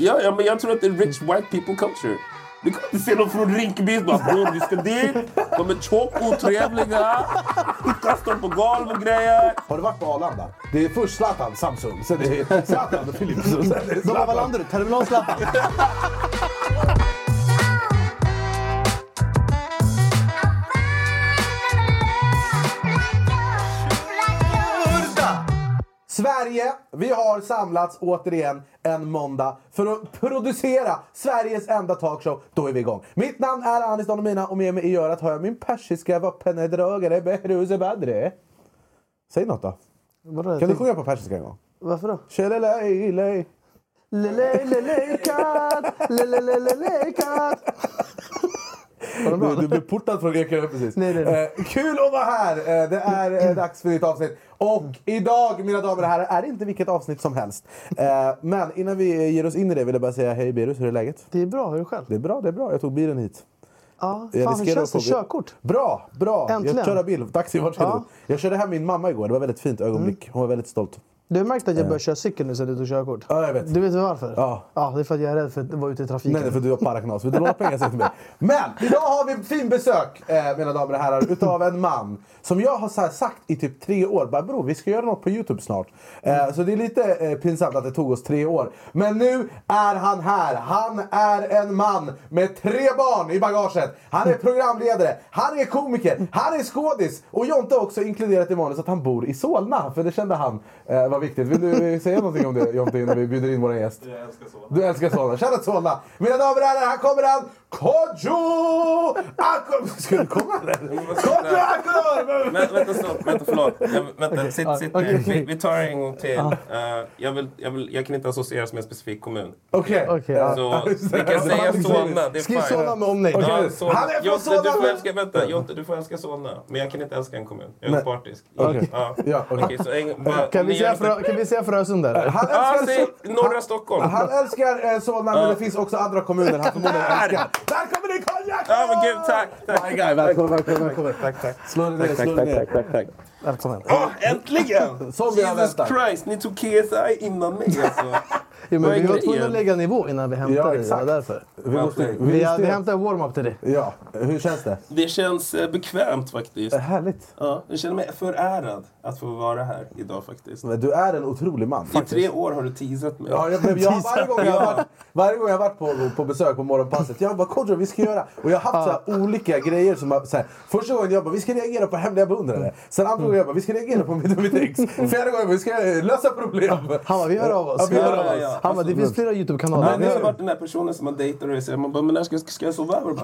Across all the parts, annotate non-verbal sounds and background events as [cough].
Ja, ja, men jag tror att det är rich white people culture. Du kan inte se någon från Rinkeby som bara bror vi ska dit. De är tjock, otrevliga. Kastar dem på golv och grejer. Har du varit på Arlanda? Det är först Zlatan, Samsung. Sen är det Zlatan och Philips. [laughs] De landar du? Terminal Zlatan? Sverige, vi har samlats återigen en måndag för att producera Sveriges enda talkshow. Då är vi igång. Mitt namn är Anis Don Omina och med mig i örat har jag min persiska vapendragare Behrouz Badre. Säg något då. Vadå? Kan du sjunga på persiska en gång? Varför då? Tjelelej, Lele, Var? Du, du blev portad från Ekerö precis. Nej, nej, nej. Eh, kul att vara här! Eh, det är eh, dags för nytt avsnitt. Och idag, mina damer och herrar, är det inte vilket avsnitt som helst. Eh, men innan vi ger oss in i det vill jag bara säga hej Berus, hur är läget? Det är bra, hur är det själv? Det är bra, det är bra. Jag tog bilen hit. Ja, Jag fan hur känns det? Körkort? Bra, bra! Äntligen. Jag köra bil. Taxi, vart ska Ja. Du? Jag körde hem min mamma igår, det var ett väldigt fint ögonblick. Hon var väldigt stolt. Du har märkt att jag börjar köra cykel nu sen du tog körkort? Ja, jag vet. Du vet varför? Ja. ja. Det är för att jag är rädd för att vara ute i trafiken. Nej, det är för att du har paraknas. Vill du låna pengar, säg till mig. Men idag har vi fin besök, eh, mina damer och herrar, utav en man som jag har sagt i typ tre år. Bara, bror, vi ska göra något på Youtube snart. Eh, så det är lite eh, pinsamt att det tog oss tre år. Men nu är han här. Han är en man med tre barn i bagaget. Han är programledare, han är komiker, han är skådis. Och Jonte har också inkluderat i manus att han bor i Solna. För det kände han eh, var viktigt. Vill du [laughs] säga någonting om det Jonte innan vi bjuder in vår gäst? Jag älskar så. Du älskar Solna. Shoutout Solna! Mina damer och herrar, här kommer han! Kodjo Akor! [laughs] Ska du komma eller? Kodjo Akor! Vänta, stopp. Vänta, förlåt. Jag, vänta, sitt, sitt ner. okej. Vi, vi tar en gång till. Eh, jag, vill, jag, vill, jag kan inte associeras med en specifik kommun. Okej. Okej, ja. Så det. vi kan säga. Solna, det är Skriv. Solna med omnejd. Okej. Ja, Solna. Han är från Jonte, Solna, du får älska, vänta, Jonte, du får älska Solna. Men jag kan inte älska en kommun. Jag är Nej. opartisk. Okej. Ja. Ja, okej. Okej, så en, bara, Kan vi säga, gör lite- Frö, kan vi säga Frösund där? Han älskar, Sol- norra Stockholm. Han älskar eh, Solna, men det finns också andra kommuner han förmodligen älskar. Där kommer din konjak! Ja, men gud, tack, tack. My guy, välkommen, välkommen, välkommen. Tack, tack. Slå dig ner, Tack, slå tack, dig tack, ner. tack, tack. Välkommen. Åh, äntligen! [laughs] Som vi har Jesus väntat. Christ, ni tog KSI innan mig alltså. [laughs] Jo, men vi var tvungna att lägga nivå innan vi hämtade Ja. Det exakt. därför. Vi måste... Vi Vi, vi hämtade en warm-up till dig. Ja, hur känns det? Det känns eh, bekvämt faktiskt. Härligt. Ja, jag känner mig förärad att få vara här idag faktiskt. Men Du är en otrolig man. I tre år har du teasat mig. Ja, jag, jag, [laughs] varje, gång jag varit, varje gång jag varit på, på besök på morgonpasset, jag bara Kodjo vi ska göra. Och jag har haft så olika grejer som så här, Första gången jag bara vi ska reagera på hemliga beundrare. Sen andra gången jag bara vi ska reagera på mitt ex. [laughs] Fjärde gången jag vi ska lösa problem. Han bara, vi hör av oss. Ja, vi hör Ja, av ja, oss. ja. Han bara, det finns flera YouTube-kanaler. Han har varit den där personen som man dejtar och säger man bara, men när ska, ska jag sova över?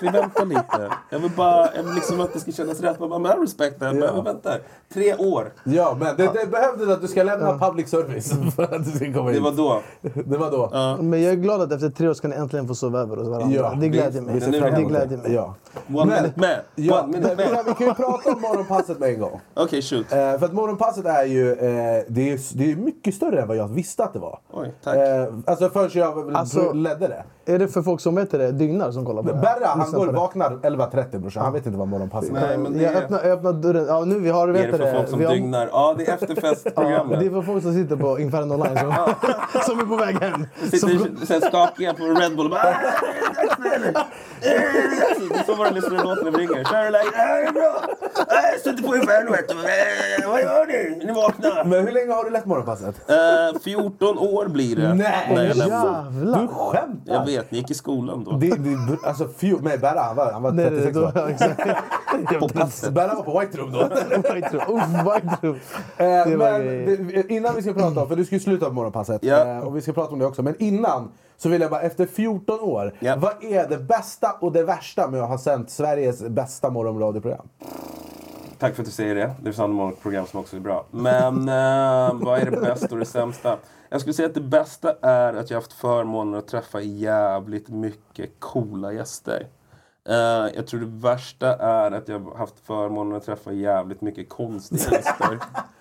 Vi vänta lite? Jag vill bara jag vill liksom att det ska kännas rätt. Man bara, men I respect that. Ja. Men vi väntar. Tre år. Ja, men det, det behövdes att du ska lämna public service för att du ska komma Det hit. var då. Det var då. Men jag är glad att efter tre år ska ni äntligen få sova över hos varandra. Ja, det glädjer mig. Det emot Det glädjer mig. Ja. One Men- minute man. Ja, One men, minute [laughs] vi, kan, man. vi kan ju prata om morgonpasset med en gång. Okej, shoot. Eh, för att morgonpasset är ju eh, det är, det är mycket större än vad jag visste att det var. Oj, tack. Eh, alltså förrän jag Alltså- ledde det. Är det för folk som vet det, dygnar som kollar på det? Berra han går det. vaknar 11.30 brorsan. Han vet inte vad morgonpasset är. Nej, men det Jag är, öppnar, jag öppnar dörren. Ja, nu vi har, det vet är det för det. folk som vi har, dygnar. Ja, det är [laughs] Ja, efterfestprogrammet. det är för folk som sitter på Inferno Online som, [laughs] som är på väg hem. Som, Sitter så här skakiga på Red Bull och bara... "Ah, Det är så våra lyssnare låter när vi ringer. Kör like, "Ah, det är bra. Jag sitter på Inferno vet du. Eh, Vad gör ni? Ni vakna? Men hur länge har du lett morgonpasset? Eh, 14 år blir det. Nej, När jag lämnar. Du jävlar. skämtar? Jag vet, ni gick i skolan då. Det, det, alltså, fju, nej, Berra han var, han var Nej, nej, 36 då, år. [laughs] På passet. Berra var på White Room då. [laughs] White Room. Uff, White Room. Eh, Det var men det, innan vi ska prata om, för du ska ju sluta på morgonpasset. Eh, och vi ska prata om det också. Men innan så vill jag bara, efter 14 år. Ja. Vad är det bästa och det värsta med att ha sänt Sveriges bästa morgonradioprogram? Tack för att du säger det. Det är samma många program som också är bra. Men [laughs] eh, vad är det bästa och det sämsta? Jag skulle säga att det bästa är att jag har haft förmånen att träffa jävligt mycket coola gäster. Eh, jag tror det värsta är att jag har haft förmånen att träffa jävligt mycket konstiga [laughs] gäster.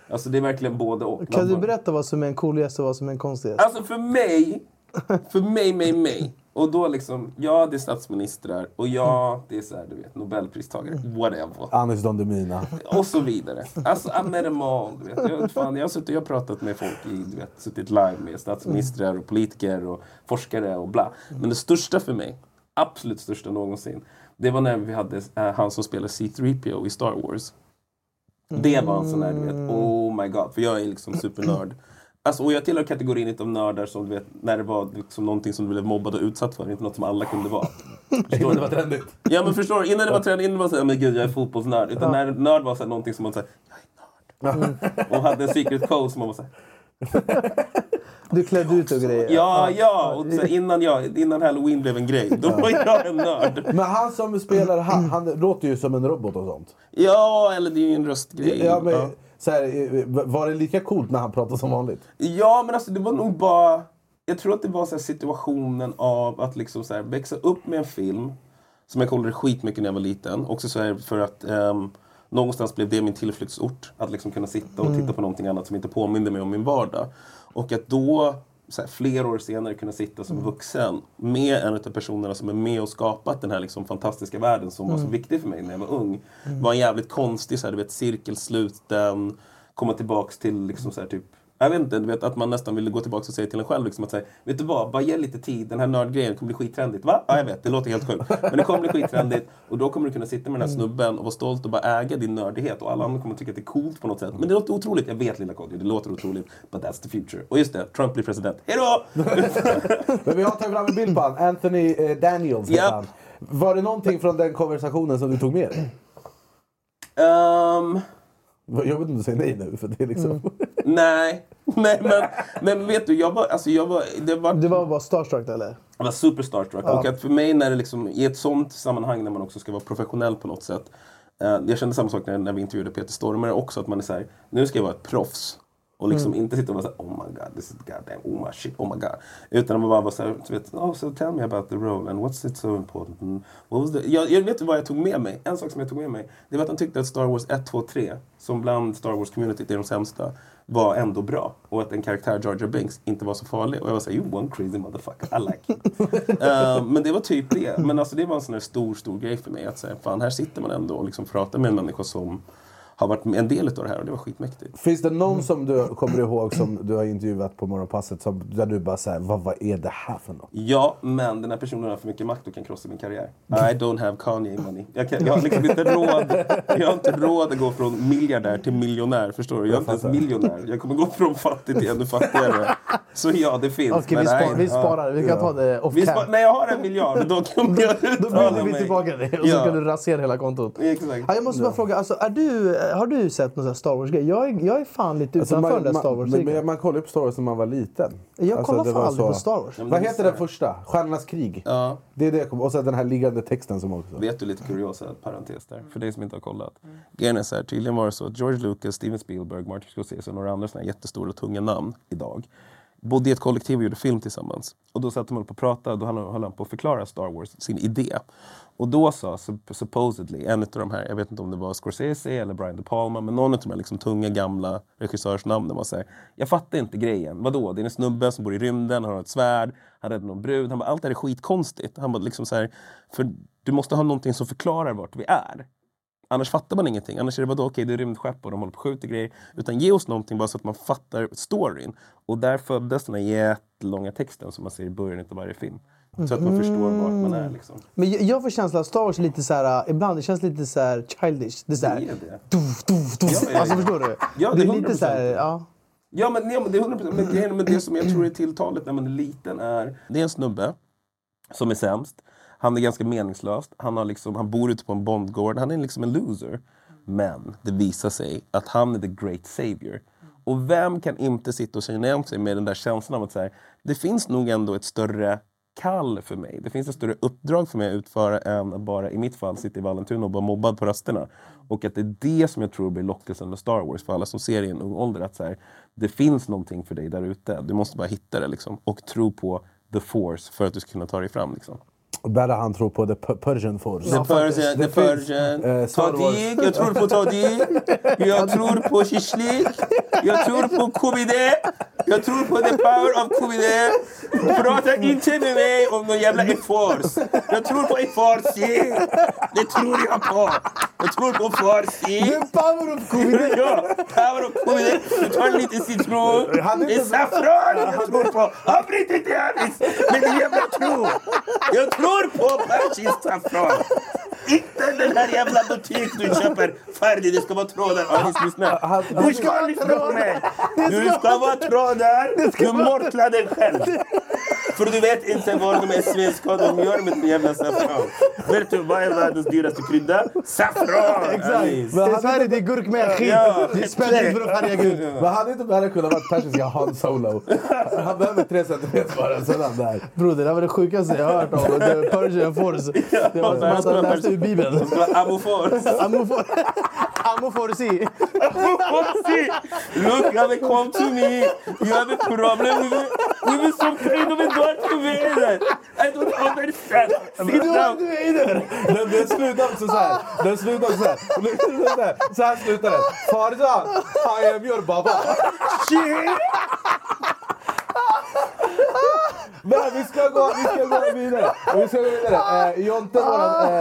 Alltså det är verkligen både och. Kan du berätta vad som är en cool gäst och vad som är en konstig gäst? Alltså för mig, [laughs] för mig, mig, mig. Och då liksom, ja det är statsministrar och ja det är så här, du vet, nobelpristagare, whatever. Anis Don Demina. [laughs] Och så vidare. Alltså. Du vet. Jag, fan, jag har suttit har pratat med folk i, du vet, suttit live med statsministrar och politiker och forskare och bla. Men det största för mig, absolut största någonsin, det var när vi hade äh, han som spelar C3PO i Star Wars. Det var en sån där, du vet, oh my god, för jag är liksom supernörd. Alltså, och jag tillhör kategorin av nördar som du vet, när det var liksom någonting som du blev mobbad och utsatt för, inte något som alla kunde vara. [laughs] Förstår du? Det var trendigt. Ja men förstår du, innan det var trend, innan det var såhär, men gud jag är fotbollsnörd. Utan när nörd var såhär, någonting som man såhär, jag är nörd. Och hade en secret code som man var såhär, Du klädde ut och grejer. ja ja. Och så innan, jag, innan halloween blev en grej, då var jag en nörd. Men han som spelar, han, han låter ju som en robot och sånt. Ja, eller det är ju en röstgrej. Ja, men. Så här, eh, var det lika coolt när han pratade som vanligt? Ja, men alltså det var nog bara... Jag tror att det var så situationen av att liksom så här, växa upp med en film som jag kollade skitmycket när jag var liten. Också så här för att ehm, någonstans blev det min tillflyktsort. Att liksom kunna sitta och titta på någonting annat som inte påminde mig om min vardag. Och att då, här, flera år senare, kunna sitta som vuxen med en av personerna som är med och skapat den här liksom fantastiska världen som var så viktig för mig när jag var ung. var en jävligt konstig, så här, du vet, cirkelsluten, komma tillbaks till liksom så här, typ jag vet inte, du vet att man nästan ville gå tillbaka och säga till en själv liksom att säga, vet du vad, bara ge lite tid, den här nördgrejen kommer bli skittrendigt. Va? Ja, jag vet, det låter helt sjukt. Men det kommer bli skittrendigt och då kommer du kunna sitta med den här snubben och vara stolt och bara äga din nördighet och alla andra kommer tycka att det är coolt på något sätt. Men det låter otroligt, jag vet lilla Kodjo, det låter otroligt, but that's the future. Och just det, Trump blir president. Hejdå! [laughs] Men vi har tagit fram en bild på han. Anthony eh, Daniels Japp. han. Var det någonting från den konversationen som du tog med dig? Ehm, Jag vet inte om du säger nej nu. För det är liksom... [laughs] nej, nej men, men vet du, jag var, alltså jag var, det var Du var bara starstruck eller? Jag var super starstruck. Och att för mig när det liksom, i ett sånt sammanhang när man också ska vara professionell på något sätt. Eh, jag kände samma sak när, när vi intervjuade Peter Stormare också. Att man är såhär, nu ska jag vara ett proffs. Och liksom inte sitta och vara såhär, oh my god, this is goddamn, oh my shit, oh my god. Utan man bara vara såhär, du vet, oh, so tell me about the role and what's it so important? And what was the... jag, jag vet vad jag tog med mig. En sak som jag tog med mig. Det var att han tyckte att Star Wars 1, 2, 3, som bland Star Wars-communityt är de sämsta, var ändå bra. Och att en karaktär, Jar Jar Binks, inte var så farlig. Och jag var såhär, you one crazy motherfucker, I like you. [laughs] Eh, men det var typ det. Men alltså det var en sån här stor, stor grej för mig. Att säga, fan här sitter man ändå och liksom pratar med en människa som har varit en del av det här och det var skitmäktigt. Finns det någon som du kommer ihåg som du har intervjuat på Morgonpasset som, där du bara säger vad, vad är det här för något? Ja, men den här personen har för mycket makt och kan krossa min karriär. I don't have Kanye money. Jag, kan, jag har liksom inte råd. Jag har inte råd att gå från miljardär till miljonär. Förstår du? Jag är inte ens miljonär. Jag kommer gå från fattig till ännu fattigare. Så ja, det finns. Okej, vi, spar, vi sparar. Vi kan ta det off cam. när jag har en miljard, då kommer jag Då bjuder vi tillbaka dig och så kan du rasera hela kontot. Exakt. Ja, jag måste bara fråga, alltså, är du, har du sett någon sån här Star Wars-grej? Jag är, jag är fan lite Alltså, utanför man, den där Star man, men, men man kollade upp Star Wars när man var liten. Jag Alltså, kollar det fan aldrig så- på Star Wars. Ja, men Vad heter så den första? Stjärnornas krig? Ja. Det är det jag Och sen den här liggande texten som också. Vet du lite kuriosa parentes där, för dig som inte har kollat. Grejen är så här, tydligen var det så att George Lucas, Steven Spielberg, Martin Scorsese och några andra såna här jättestora och tunga namn idag bodde i ett kollektiv och gjorde film tillsammans. Och då satt de upp och pratade och då höll han på att förklara Star Wars, sin idé. Och då sa supposedly en av de här, jag vet inte om det var Scorsese eller Brian De Palma, men någon av de här liksom tunga gamla regissörsnamnen var såhär, jag fattar inte grejen. Vadå? Det är en snubbe som bor i rymden, han har ett svärd, han räddar någon brud. Han bara, allt det här är skitkonstigt. Han bara liksom så här, för du måste ha någonting som förklarar vart vi är. Annars fattar man ingenting. Annars är det vadå, okej det är rymdskepp och de håller på och skjuter grejer. Utan ge oss någonting bara så att man fattar storyn. Och där föddes den här jättelånga texten som man ser i början av varje film. Så att man förstår vart man är liksom. Men jag, jag får känslan att Star Wars lite så här, äh, ibland det känns lite så här childish. Det är så här, Det är det. Duf, duf, duf. Ja, ja, ja. Alltså förstår du? Ja, det det är är lite så här, 100%. ja. Ja men, ja, men det är 100%. Men, grejen, men det som jag tror är tilltalet när man är liten är... Det är en snubbe som är sämst. Han är ganska meningslöst. Han, har liksom, han bor ute på en bondgård. Han är liksom en loser. Men det visar sig att han är the great savior. Och vem kan inte sitta och känna igen sig med den där känslan av att så här, det finns nog ändå ett större kall för mig. Det finns ett större uppdrag för mig att utföra än att bara, i mitt fall, sitta i Vallentuna och vara mobbad på rösterna. Och att det är det som jag tror blir lockelsen med Star Wars för alla som ser i en ung ålder. Att så här, det finns någonting för dig där ute. Du måste bara hitta det liksom. Och tro på the force för att du ska kunna ta dig fram. Liksom. Berra han tror på the P- Persian Force. The Persian, the Det finns, Persian. eh, Star Wars. Tadig, jag tror på Tadig. Jag tror på Shishlik. Jag tror på KBD. Jag tror på the power of KBD. Prata inte med mig om någon jävla F-Force. Jag tror på F-Farsi. Det tror jag på. Jag tror på Farsi. Power of covid! Ja, [laughs] power of KBD. Du tar lite citron. Han är Det är inte- saffran jag tror på. Avbryt inte Alice med din jävla tro. Jag tror på persisk saffran. Inte den här jävla butik du köper färdig. Det ska vara trådar. Lyssna. Han- Du ska lyssna på mig. Du ska vara trådar. Du mortlar dig själv. För du vet inte vad de är svenska de gör med den jävla saffran. Vet du vad är världens dyraste krydda? Saffran! Men I han, Sverige det är gurk med skit. Ja, det är spännande för att färga gult. men hade inte Berra kunnat vara persiska Han Solo? Han behöver tre centimeter bara, så är han där. Broder, det var det sjukaste jag har hört om. The Persian Force. Det var som att han läste ur Bibeln. Det ska vara amofor. Amofor- Amoforsi. See, look, you have come to me. You have a problem with, with some kind of a Darth Vader. I don't understand. Sit down. Den, den slutar också så här. Den slutar också så här. Så här, så här slutar den. Farsan, I am your baba. Shit. Men vi ska gå, vi ska gå vidare. Vi ska gå vidare. Eh, Jonte, våran... Eh,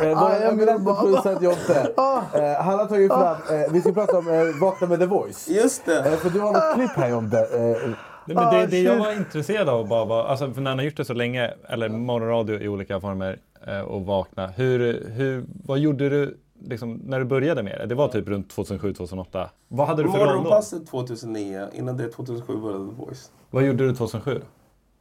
eh, våran eminenta baba. producent Jonte. Eh, han har tagit fram... Eh, vi ska prata om eh, Vakna med The Voice. Just det. Eh, för du har något klipp här Jonte. Eh, Nej, men det, Ah, det jag var intresserad av bara var, alltså för när han har gjort det så länge, eller morgonradio i olika former eh, och vakna. Hur, hur, vad gjorde du liksom, när du började med det? Det var typ runt 2007-2008. Vad hade du för roll då? Morgonpasset 2009, innan det 2007 började The Voice. Vad gjorde du 2007?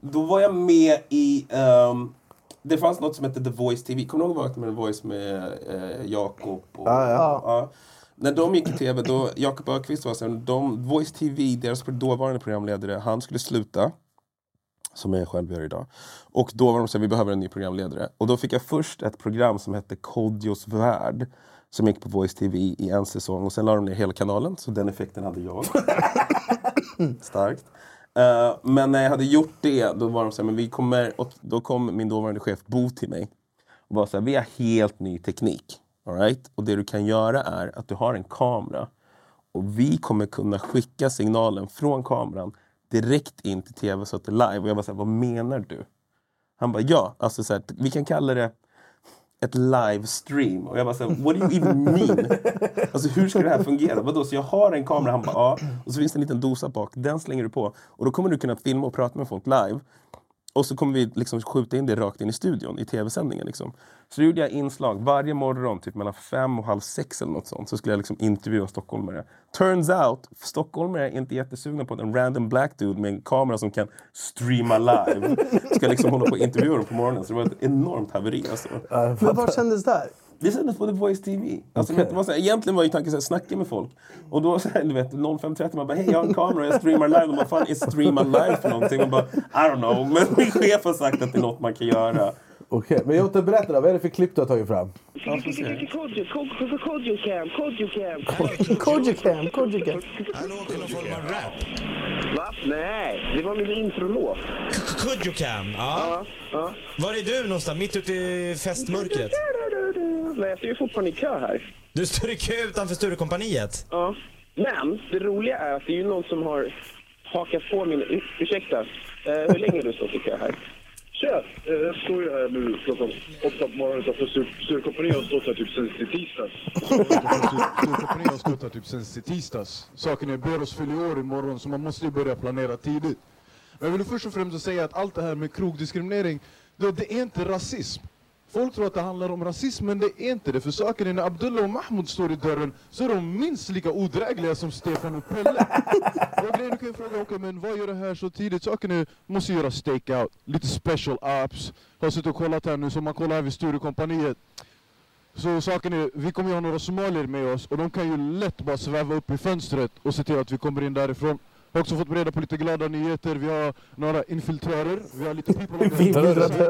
Då var jag med i... ehm, det fanns något som hette The Voice TV. Kommer du ihåg Vakna med The Voice med eh, Jakob? Och, Ja, ja. ja. När de gick i tv, då Jakob Öqvist var sen, de, Voice TV, deras dåvarande programledare, han skulle sluta. Som jag själv gör idag. Och då var de så här, vi behöver en ny programledare. Och då fick jag först ett program som hette Kodjos värld. Som gick på Voice TV i en säsong. Och sen la de ner hela kanalen, så den effekten hade jag. [laughs] Starkt. Eh, men när jag hade gjort det, då var de så här, men vi kommer, och då kom min dåvarande chef Bo till mig. Och var så här, vi har helt ny teknik. All right? Och det du kan göra är att du har en kamera. Och vi kommer kunna skicka signalen från kameran direkt in till tv så att det är live. Och jag var så här, vad menar du? Han bara, ja, alltså så här, vi kan kalla det ett livestream. Och jag bara så här, what do you even mean? [laughs] Alltså hur ska det här fungera? Vadå, så jag har en kamera? Han bara, ja. Och så finns det en liten dosa bak. Den slänger du på. Och då kommer du kunna filma och prata med folk live. Och så kommer vi liksom skjuta in det rakt in i studion, i tv-sändningen. Liksom. Så då gjorde jag inslag varje morgon, typ mellan fem och halv sex eller något sånt. Så skulle jag liksom intervjua stockholmare. Turns out, stockholmare är inte jättesugna på att en random black dude med en kamera som kan streama live ska liksom hålla på och intervjua dem på morgonen. Så det var ett enormt haveri. Alltså. Men var kändes det här? Det sändes på The Voice TV. Alltså, du vad, så här, egentligen var ju tanken att snacka med folk. Och då så här, du vet, 05.30 man bara hej jag har en kamera, jag streamar live. Och vad fan är streama live för någonting? Man bara I don't know. Men min chef har sagt att det är något man kan göra. Okej, men Jonte berätta då. Vad är det för klipp du har tagit fram? Kojicam, Kojicam. Va? Nej, det var min introlåt. Kudjokam, ja. Var är du någonstans? Mitt ute i festmörkret? Nej, jag står ju fortfarande i kö här. Du står i kö utanför Sturecompagniet. Ja. Men det roliga är att det är ju någon som har hakat på min... Ur- Ursäkta, eh, hur länge har du stått i kö här? Eh, Tja! Jag står ju här nu klockan åtta på morgonen utanför Sturecompagniet och har stått här typ sen i tisdags. Sturecompagniet har stått här typ sen i tisdags. Saken är Beros fyller år imorgon så man måste ju börja planera tidigt. Men jag vill först och främst säga att allt det här med krogdiskriminering, det är inte rasism. Folk tror att det handlar om rasism, men det är inte det. För saken är när Abdullah och Mahmoud står i dörren så är de minst lika odrägliga som Stefan och Pelle. Och grejen, du kan ju fråga, okej men vad gör det här så tidigt? Saken är, måste göra stakeout, lite special ops. Har suttit och kollat här nu, som man kollar här vid Sturecompagniet. Så saken är, vi kommer ju ha några somalier med oss och de kan ju lätt bara sväva upp i fönstret och se till att vi kommer in därifrån. Jag har också fått reda på lite glada nyheter. Vi har några infilträrer. Vi har lite [laughs] people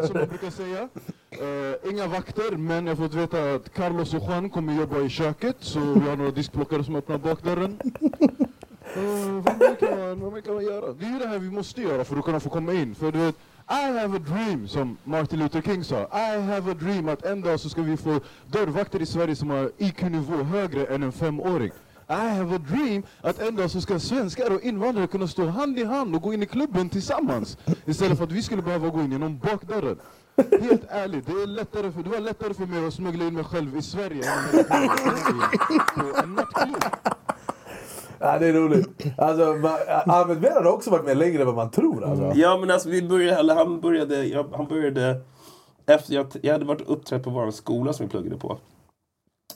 som man brukar säga. Eh, inga vakter, men jag har fått veta att Carlos och Juan kommer jobba i köket. Så vi har några diskplockare som öppnar bakdörren. Uh, vad mer kan man, vad mer kan man göra? Det är ju det här vi måste göra för att kunna få komma in. För du vet, I have a dream, som Martin Luther King sa. I have a dream att en dag så ska vi få dörrvakter i Sverige som har IQ-nivå högre än en femåring. I have a dream att en dag så ska svenskar och invandrare kunna stå hand i hand och gå in i klubben tillsammans. Istället för att vi skulle behöva gå in genom bakdörren. Helt ärligt, det, är lättare för, det var lättare för mig att smuggla in mig själv i Sverige än på en nattklubb. Ja, det är roligt. Alltså, Ahmed Mera har också varit med längre än vad man tror. Alltså. Ja men alltså vi började, eller han började, jag, han började efter jag, jag hade varit uppträdd på vår skola som vi pluggade på.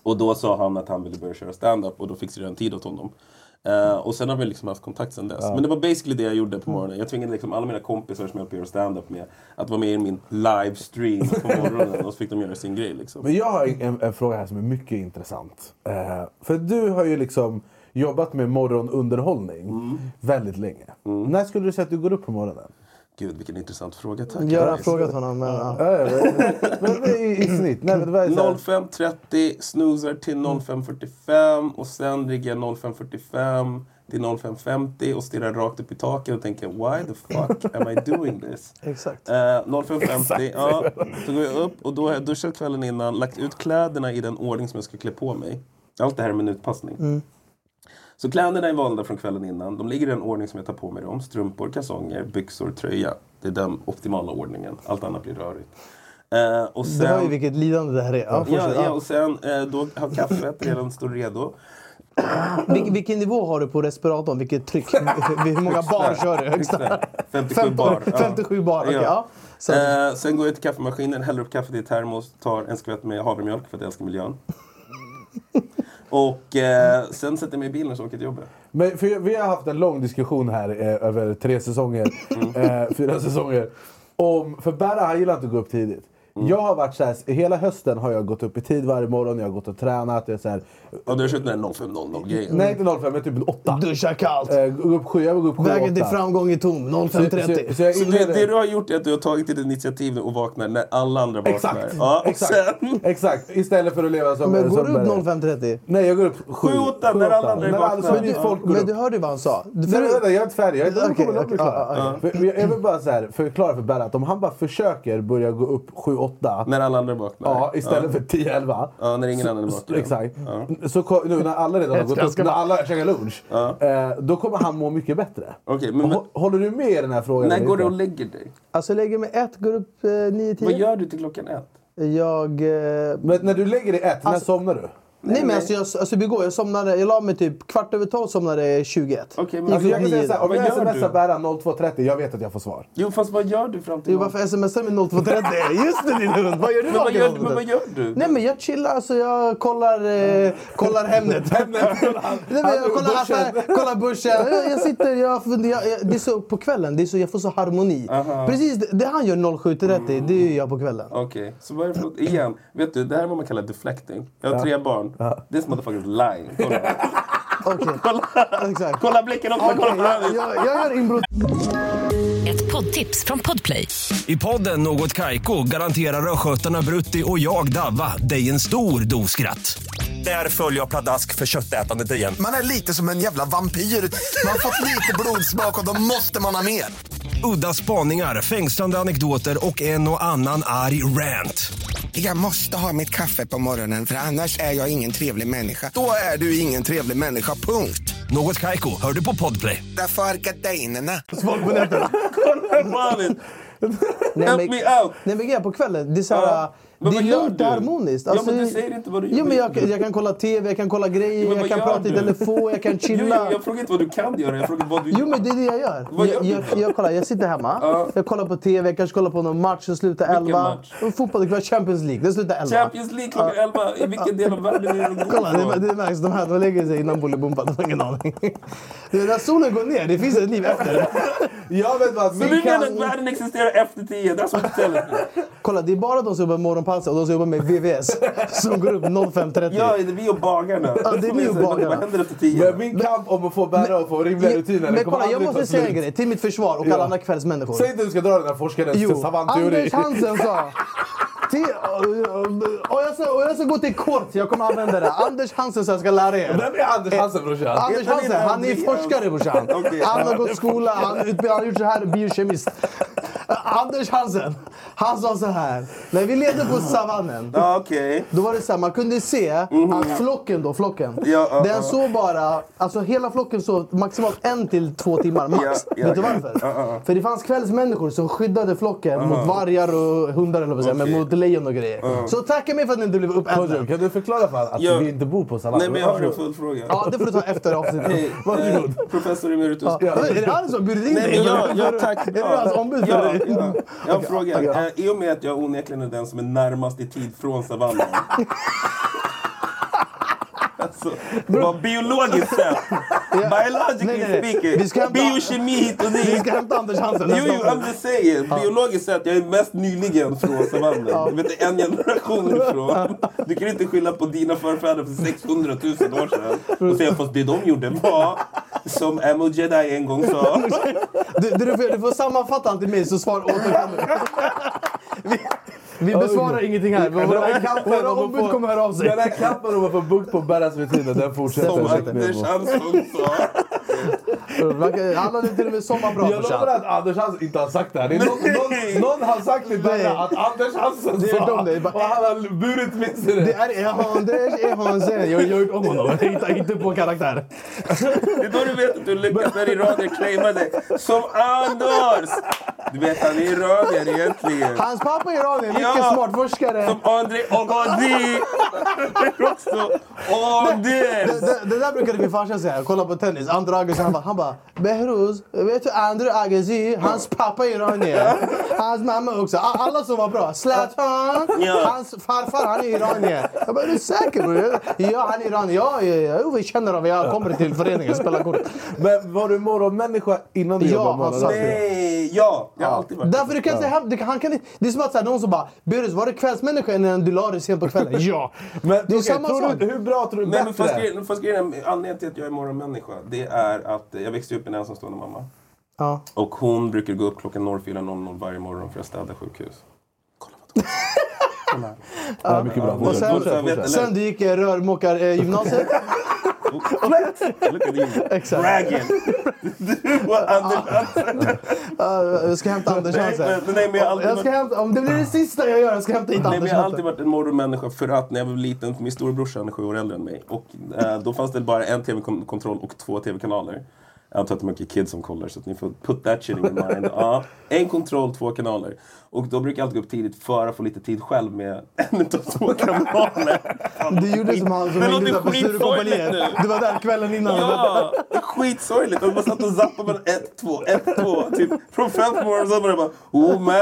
Och då sa han att han ville börja köra stand-up och då fixade jag en tid åt honom. Eh, och sen har vi liksom haft kontakt sen dess. Men det var basically det jag gjorde på morgonen. Jag tvingade liksom alla mina kompisar som jag göra stand-up med att vara med i min livestream på [laughs] morgonen och så fick de göra sin grej liksom. Men jag har en, en fråga här som är mycket intressant. Eh, för du har ju liksom jobbat med morgonunderhållning väldigt länge. När skulle du säga att du går upp på morgonen? Gud vilken intressant fråga, tack. Göran har frågat honom. Men, ja. Men, men, i, I [laughs] snitt? Nej, men det var ju så här- 05.30, snoozar till 05.45 och sen ligger jag 05.45 till 05.50 och stirrar rakt upp i taket och tänker why the fuck am I doing this? [laughs] Exakt. Eh, 05.50, ja, då går jag upp och då har jag duschat kvällen innan, lagt ut kläderna i den ordning som jag ska klä på mig. Allt det här är minutpassning. Så kläderna är valda från kvällen innan. De ligger i den ordning som jag tar på mig dem. Strumpor, kalsonger, byxor, tröja. Det är den optimala ordningen. Allt annat blir rörigt. Eh, och Du hör ju sen, vilket lidande det här är. Ja, ja, ja, och sen eh, då har kaffet redan står redo. [clears throat] Vil, vilken nivå har du på respiratorn? Vilket tryck? [laughs] Hur många bar kör du? Högsta? 57 15, bar. ja. 57 bar. Ja. ja. Så, Eh, sen går jag till kaffemaskinen, häller upp kaffet i termos, tar en skvätt med havremjölk för att jag älskar miljön. Och eh, sen sätter jag mig i bilen och så åker jag till jobbet. Men för vi har haft en lång diskussion här eh, över tre säsonger, eh, fyra säsonger. Om, för Berra han gillar inte att gå upp tidigt. Jag har varit så här, hela hösten har jag gått upp i tid varje morgon, jag har gått och tränat. Jag är så här, Och du har kört den där 05.00 grejen. nej inte 05, men typ 8. Duscha kallt. Eh, gå upp sju, jag vill gå upp sju, Vägen till framgång är tom. Så, så, 05.30. så jag Så det, det du har gjort är att du har tagit ditt initiativ och vaknar när alla andra vaknar. Exakt! Ja, och exakt, sen... exakt! Istället för att leva som... Men går som du upp Berra. 05.30? Nej, jag går upp sju. Sju, åtta, Sju, när alla andra är När vakna. så mycket Ja. folk går Men upp. du hörde vad han sa? Du- Nej, för- vänta, jag är inte färdig. Jag, okej, klar. ja, ja, För jag vill bara så här, förklara för Berra att om han bara försöker börja gå upp 7-8 När alla andra vaknar. ja, istället för 10-11 Ja, när ingen annan är vaken. Exakt. Så ko- nu när alla redan har gått upp, när alla käkar lunch, eh, då kommer han må mycket bättre. Okej, men, men Hå- Håller du med i den här frågan? när går du och lägger dig? Alltså jag lägger mig ett, går upp eh, 9-10. Vad gör du till klockan ett? Jag... Eh, Men när du lägger dig ett, när Alltså- somnar du? Nej men alltså jag, alltså igår, jag somnade, jag la mig typ kvart över tolv, somnade 21. Okej, men Alltså jag kan säga nio så här, om Vad jag gör smsar du? Berra 02.30, jag vet att jag får svar. Jo, fast vad gör du fram till Jo, varför smsar med 02.30? [laughs] Just det din hund! Vad gör du men, vad gör, 02.30? men vad gör du? Nej men jag chillar, alltså jag kollar, eh, kollar Hemnet. [laughs] Nej, men jag kollar affär, kollar börsen. Jag, jag sitter, jag, jag, jag, det är så på kvällen, det är så, jag får så harmoni. Precis det, det han gör 07.30, det gör jag på kvällen. Okej, så vad är det för Igen, vet du, det här är vad man kallar deflecting. Jag har tre barn. This motherfucker is lying. Kolla, [laughs] kolla, exakt. kolla blicken också, kolla Okej, på jag, jag, jag gör inbrott. Ett poddtips från Podplay. I podden Något Kaiko garanterar östgötarna Brutti och jag, Davva, dig en stor dos skratt. Där följer jag pladask för köttätandet igen. Man är lite som en jävla vampyr. Man har fått lite blodsmak och då måste man ha mer. Udda spaningar, fängslande anekdoter och en och annan arg rant. Jag måste ha mitt kaffe på morgonen för annars är jag ingen trevlig människa. Då är du ingen trevlig människa, punkt. Något Kaiko, hör du på Podplay. Därför är gardinerna. [laughs] Kolla på. Nej, Help men- me out! Nej men grejen på kvällen, det är såhär... Ja. Men Det är vad gör lugnt du? och harmoniskt. Ja, men du säger inte vad du gör. Jo, men jag, kan- jag kan kolla TV, jag kan kolla grejer, Jo, men jag kan gör prata i du? telefon, jag kan [laughs] Jo, chilla. jo, jag frågar inte vad du kan göra, jag frågar vad du Jo gör. men det är det jag gör. Vad gör jag, du jag, jag, kollar, jag sitter hemma, Ja. jag kollar på TV, jag kanske kollar på någon match som slutar Vilken 11. match? Och Fotboll ikväll, Champions League, den slutar 11. Champions League klockan 11, i vilken del av världen är det du Kolla, det, det märks. De här de lägger sig innan Bolibompa. De har ingen aning. Det är när solen går ner, det finns ett liv efter. Jag vet vad, Så du menar att världen existerar efter 10? That's what you're. Kolla, det är bara de som jobbar med morgonpassar och de som jobbar med VVS [laughs] som går upp 05.30. Ja, det är vi och bagarna. Ja, det är vi och bagarna. Vad händer efter 10? Men min kamp om att få Berra att få rimliga rutiner Men kolla, jag måste säga en grej till mitt försvar och alla Ja. andra kvällsmänniskor. Säg inte att du ska dra den här forskarens Jo, savantteori. Anders Hansen sa... [laughs] Till, och, och, jag ska, och jag ska gå till kort, jag kommer använda det. Anders Hansen sa jag ska lära er. Vem är Anders Hansen brorsan? Anders Hansen, han är forskare brorsan. [laughs] Han har gått skola, han, har gjort så här, biokemist. Anders Hansen, han sa så här. När vi levde på savannen. Då var det så här, man kunde se att flocken då, flocken. Mhm. Den sov bara, alltså hela flocken sov maximalt en till två timmar max. Vet du varför? För det fanns kvällsmänniskor som skyddade flocken mot vargar och hundar eller vad säga, men mot lejon och grejer. Så tacka mig för att ni inte blev uppätna. Kan du förklara för att Ja. vi inte bor på savannen? Nej, men jag har en följdfråga. Ja, det får du ta efter [laughs] avsnittet. Hej, Varsågod. eh, professor emeritus. Ja. Är det han som bjudit in Nej, dig? ja, tack. Är du hans ombud Ja, ja. Jag har en fråga. Eh, I och med att jag onekligen är den som är närmast i tid från savannen. [laughs] alltså, vad biologiskt sett, biologically Nej, nej, nej. speaking, Vi ska hämta- biokemi hit och Vi dit. ska hämta Anders Hansen Jo, jo, I'm just saying. Biologiskt sett, jag är mest nyligen från savannen. Du vet, en generation ifrån. Du kan inte skylla på dina förfäder för 600 000 år sedan och säga fast det de gjorde var, som Amo Jedi en gång sa, Du, du, du, får, du får sammanfatta allt till mig så svar återkommer. [laughs] Vi, besvarar ingenting här. Våra, kampen våra ombud kommer höra av sig. Den här kampen om att få bukt på Berras rutiner, den fortsätter. som Anders. Hansson sa. Han hade till och med sommarprat Jag lovar att Anders Hansson inte har sagt det här. Det är någon, någon, någon har sagt Nej. Berra att Anders Det är sa de, det och han har burit med sig Det det. är Anders är Hansen. Jag har gjort om honom. Jag hittar inte på karaktär. Det är då du vet att du lyckas när iranier claimar dig. Som Anders! Du vet, han är iranier egentligen. Hans pappa är iranier, mycket Ja. smart forskare. Som André Agadi! också Anders! Det, det, det där brukade min farsa säga. Kolla på tennis. Andra Agassi han bara, han bara Behruz, vet du Andra Agassi, hans pappa är iranier. Hans mamma också. Alla som var bra. Zlatan, hans farfar han är iranier. Jag bara, är du säker bror? Ja, han är iranier. Ja, ja, vi känner varandra. Jag kommer till föreningen och spelar kort. Men var du morgonmänniska innan du Ja, jobbade morgonradio? Nej, ja! Jag har alltid varit Därför du kan inte hem, du kan, han kan, inte- Det är som att här, någon som bara Behruz, var du kvällsmänniska innan du la dig sent på kvällen? Ja! Men Det är samma sak. hur bra tror du Nej, men fast bättre? grejen, anledningen till att jag är morgonmänniska, det är att jag växte upp med en ensamstående mamma. ja. Och hon brukar gå upp klockan 04.00 varje morgon för att städa sjukhus. [laughs] Ja, mycket bra. Och sen, fortsätt, vet- fortsätt. sen du gick eh, rörmokargymnasiet. At [laughs] you, Exakt. bragging! [laughs] Du och Anders Hansen. Jag ska hämta Anders Nej, Hansen. nej, men jag ska hämta, om det blir det sista jag gör, jag ska hämta hit Nej, Anders jag har alltid varit en morgonmänniska för att när jag var liten, min storebrorsa han är sju år äldre än mig. Och eh, då fanns det bara en tv-kontroll och två tv-kanaler. Jag antar att det är mycket kids som kollar så att ni får put that shit in your mind. [laughs] Ja, en kontroll, två kanaler. Och då brukar jag alltid gå upp tidigt för att få lite tid själv med en utav två kanaler. Du gjorde som han som Det hängde utanför Sturecompagniet. Du var där kvällen innan. Ja, det är skitsorgligt. Och man satt och zappade mellan ett, två, ett, två. Typ från fem på morgonen så det bara Oh man,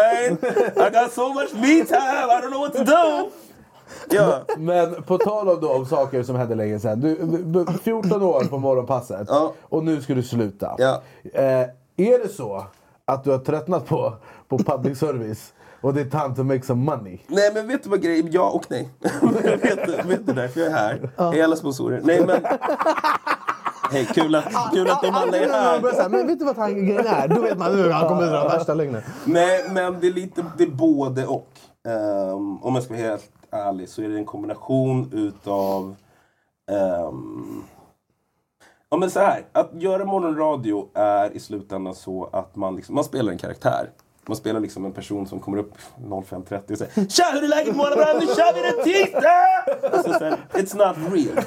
I got so much me time, I don't know what to do. Ja. Men på tal om, då, om saker som hände länge sedan. Du, du, 14 år på morgonpasset Ja. och nu ska du sluta. Ja. Eh, är det så att du har tröttnat på, på public service och det är time to make some money? Nej men vet du vad grejen Ja och nej. [laughs] vet, du- vet du därför jag är här? Hej alla sponsorer. Nej men... Hej, kul att, kul att de alla är här. men vet du vad han- grejen är? Då vet man nu han kommer dra värsta lögnen. Nej men det är lite, det är både och. Ehm, om jag ska vara helt ärlig så är det en kombination utav... Um, ja men så här, att göra morgonradio är i slutändan så att man, liksom, man spelar en karaktär. Man spelar liksom en person som kommer upp 05.30 och säger Tja hur är läget morgonbranschen? Nu kör vi det tisdag! Och så här, it's not real.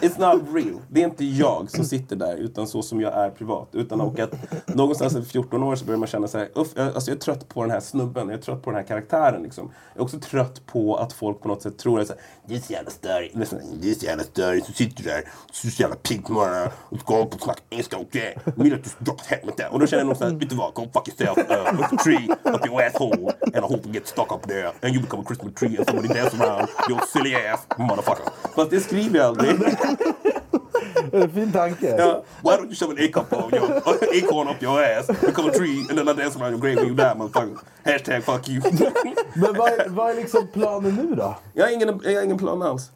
It's not real. Det är inte jag som sitter där, utan så som jag är privat. Utan och att någonstans efter 14 år så börjar man känna så här, uff, jag, alltså jag är trött på den här snubben, jag är trött på den här karaktären. Liksom. Jag är också trött på att folk på något sätt tror att du är så jävla störig, du är så- jävla störig, så sitter du där, så så jävla pigg på morgonen och ska på och snacka engelska och det. Vill att du ska dra åt helvete. Och då känner jag någonstans, vet du vad, go fuck yourself, uh, up the tree, up your asshole, and I hope you get stuck up there, and you become a Christmas tree and somebody dance around your silly ass motherfucker. Fast det skriver jag aldrig. [laughs] Fin tanke. Yeah. Why don't you shove an acorn up your acorn up your ass, become a tree, and then I dance around your grave when you die, motherfucker. Hashtag fuck you. [laughs] Men vad vad är liksom planen nu då? jag, har ingen, jag har ingen plan alls.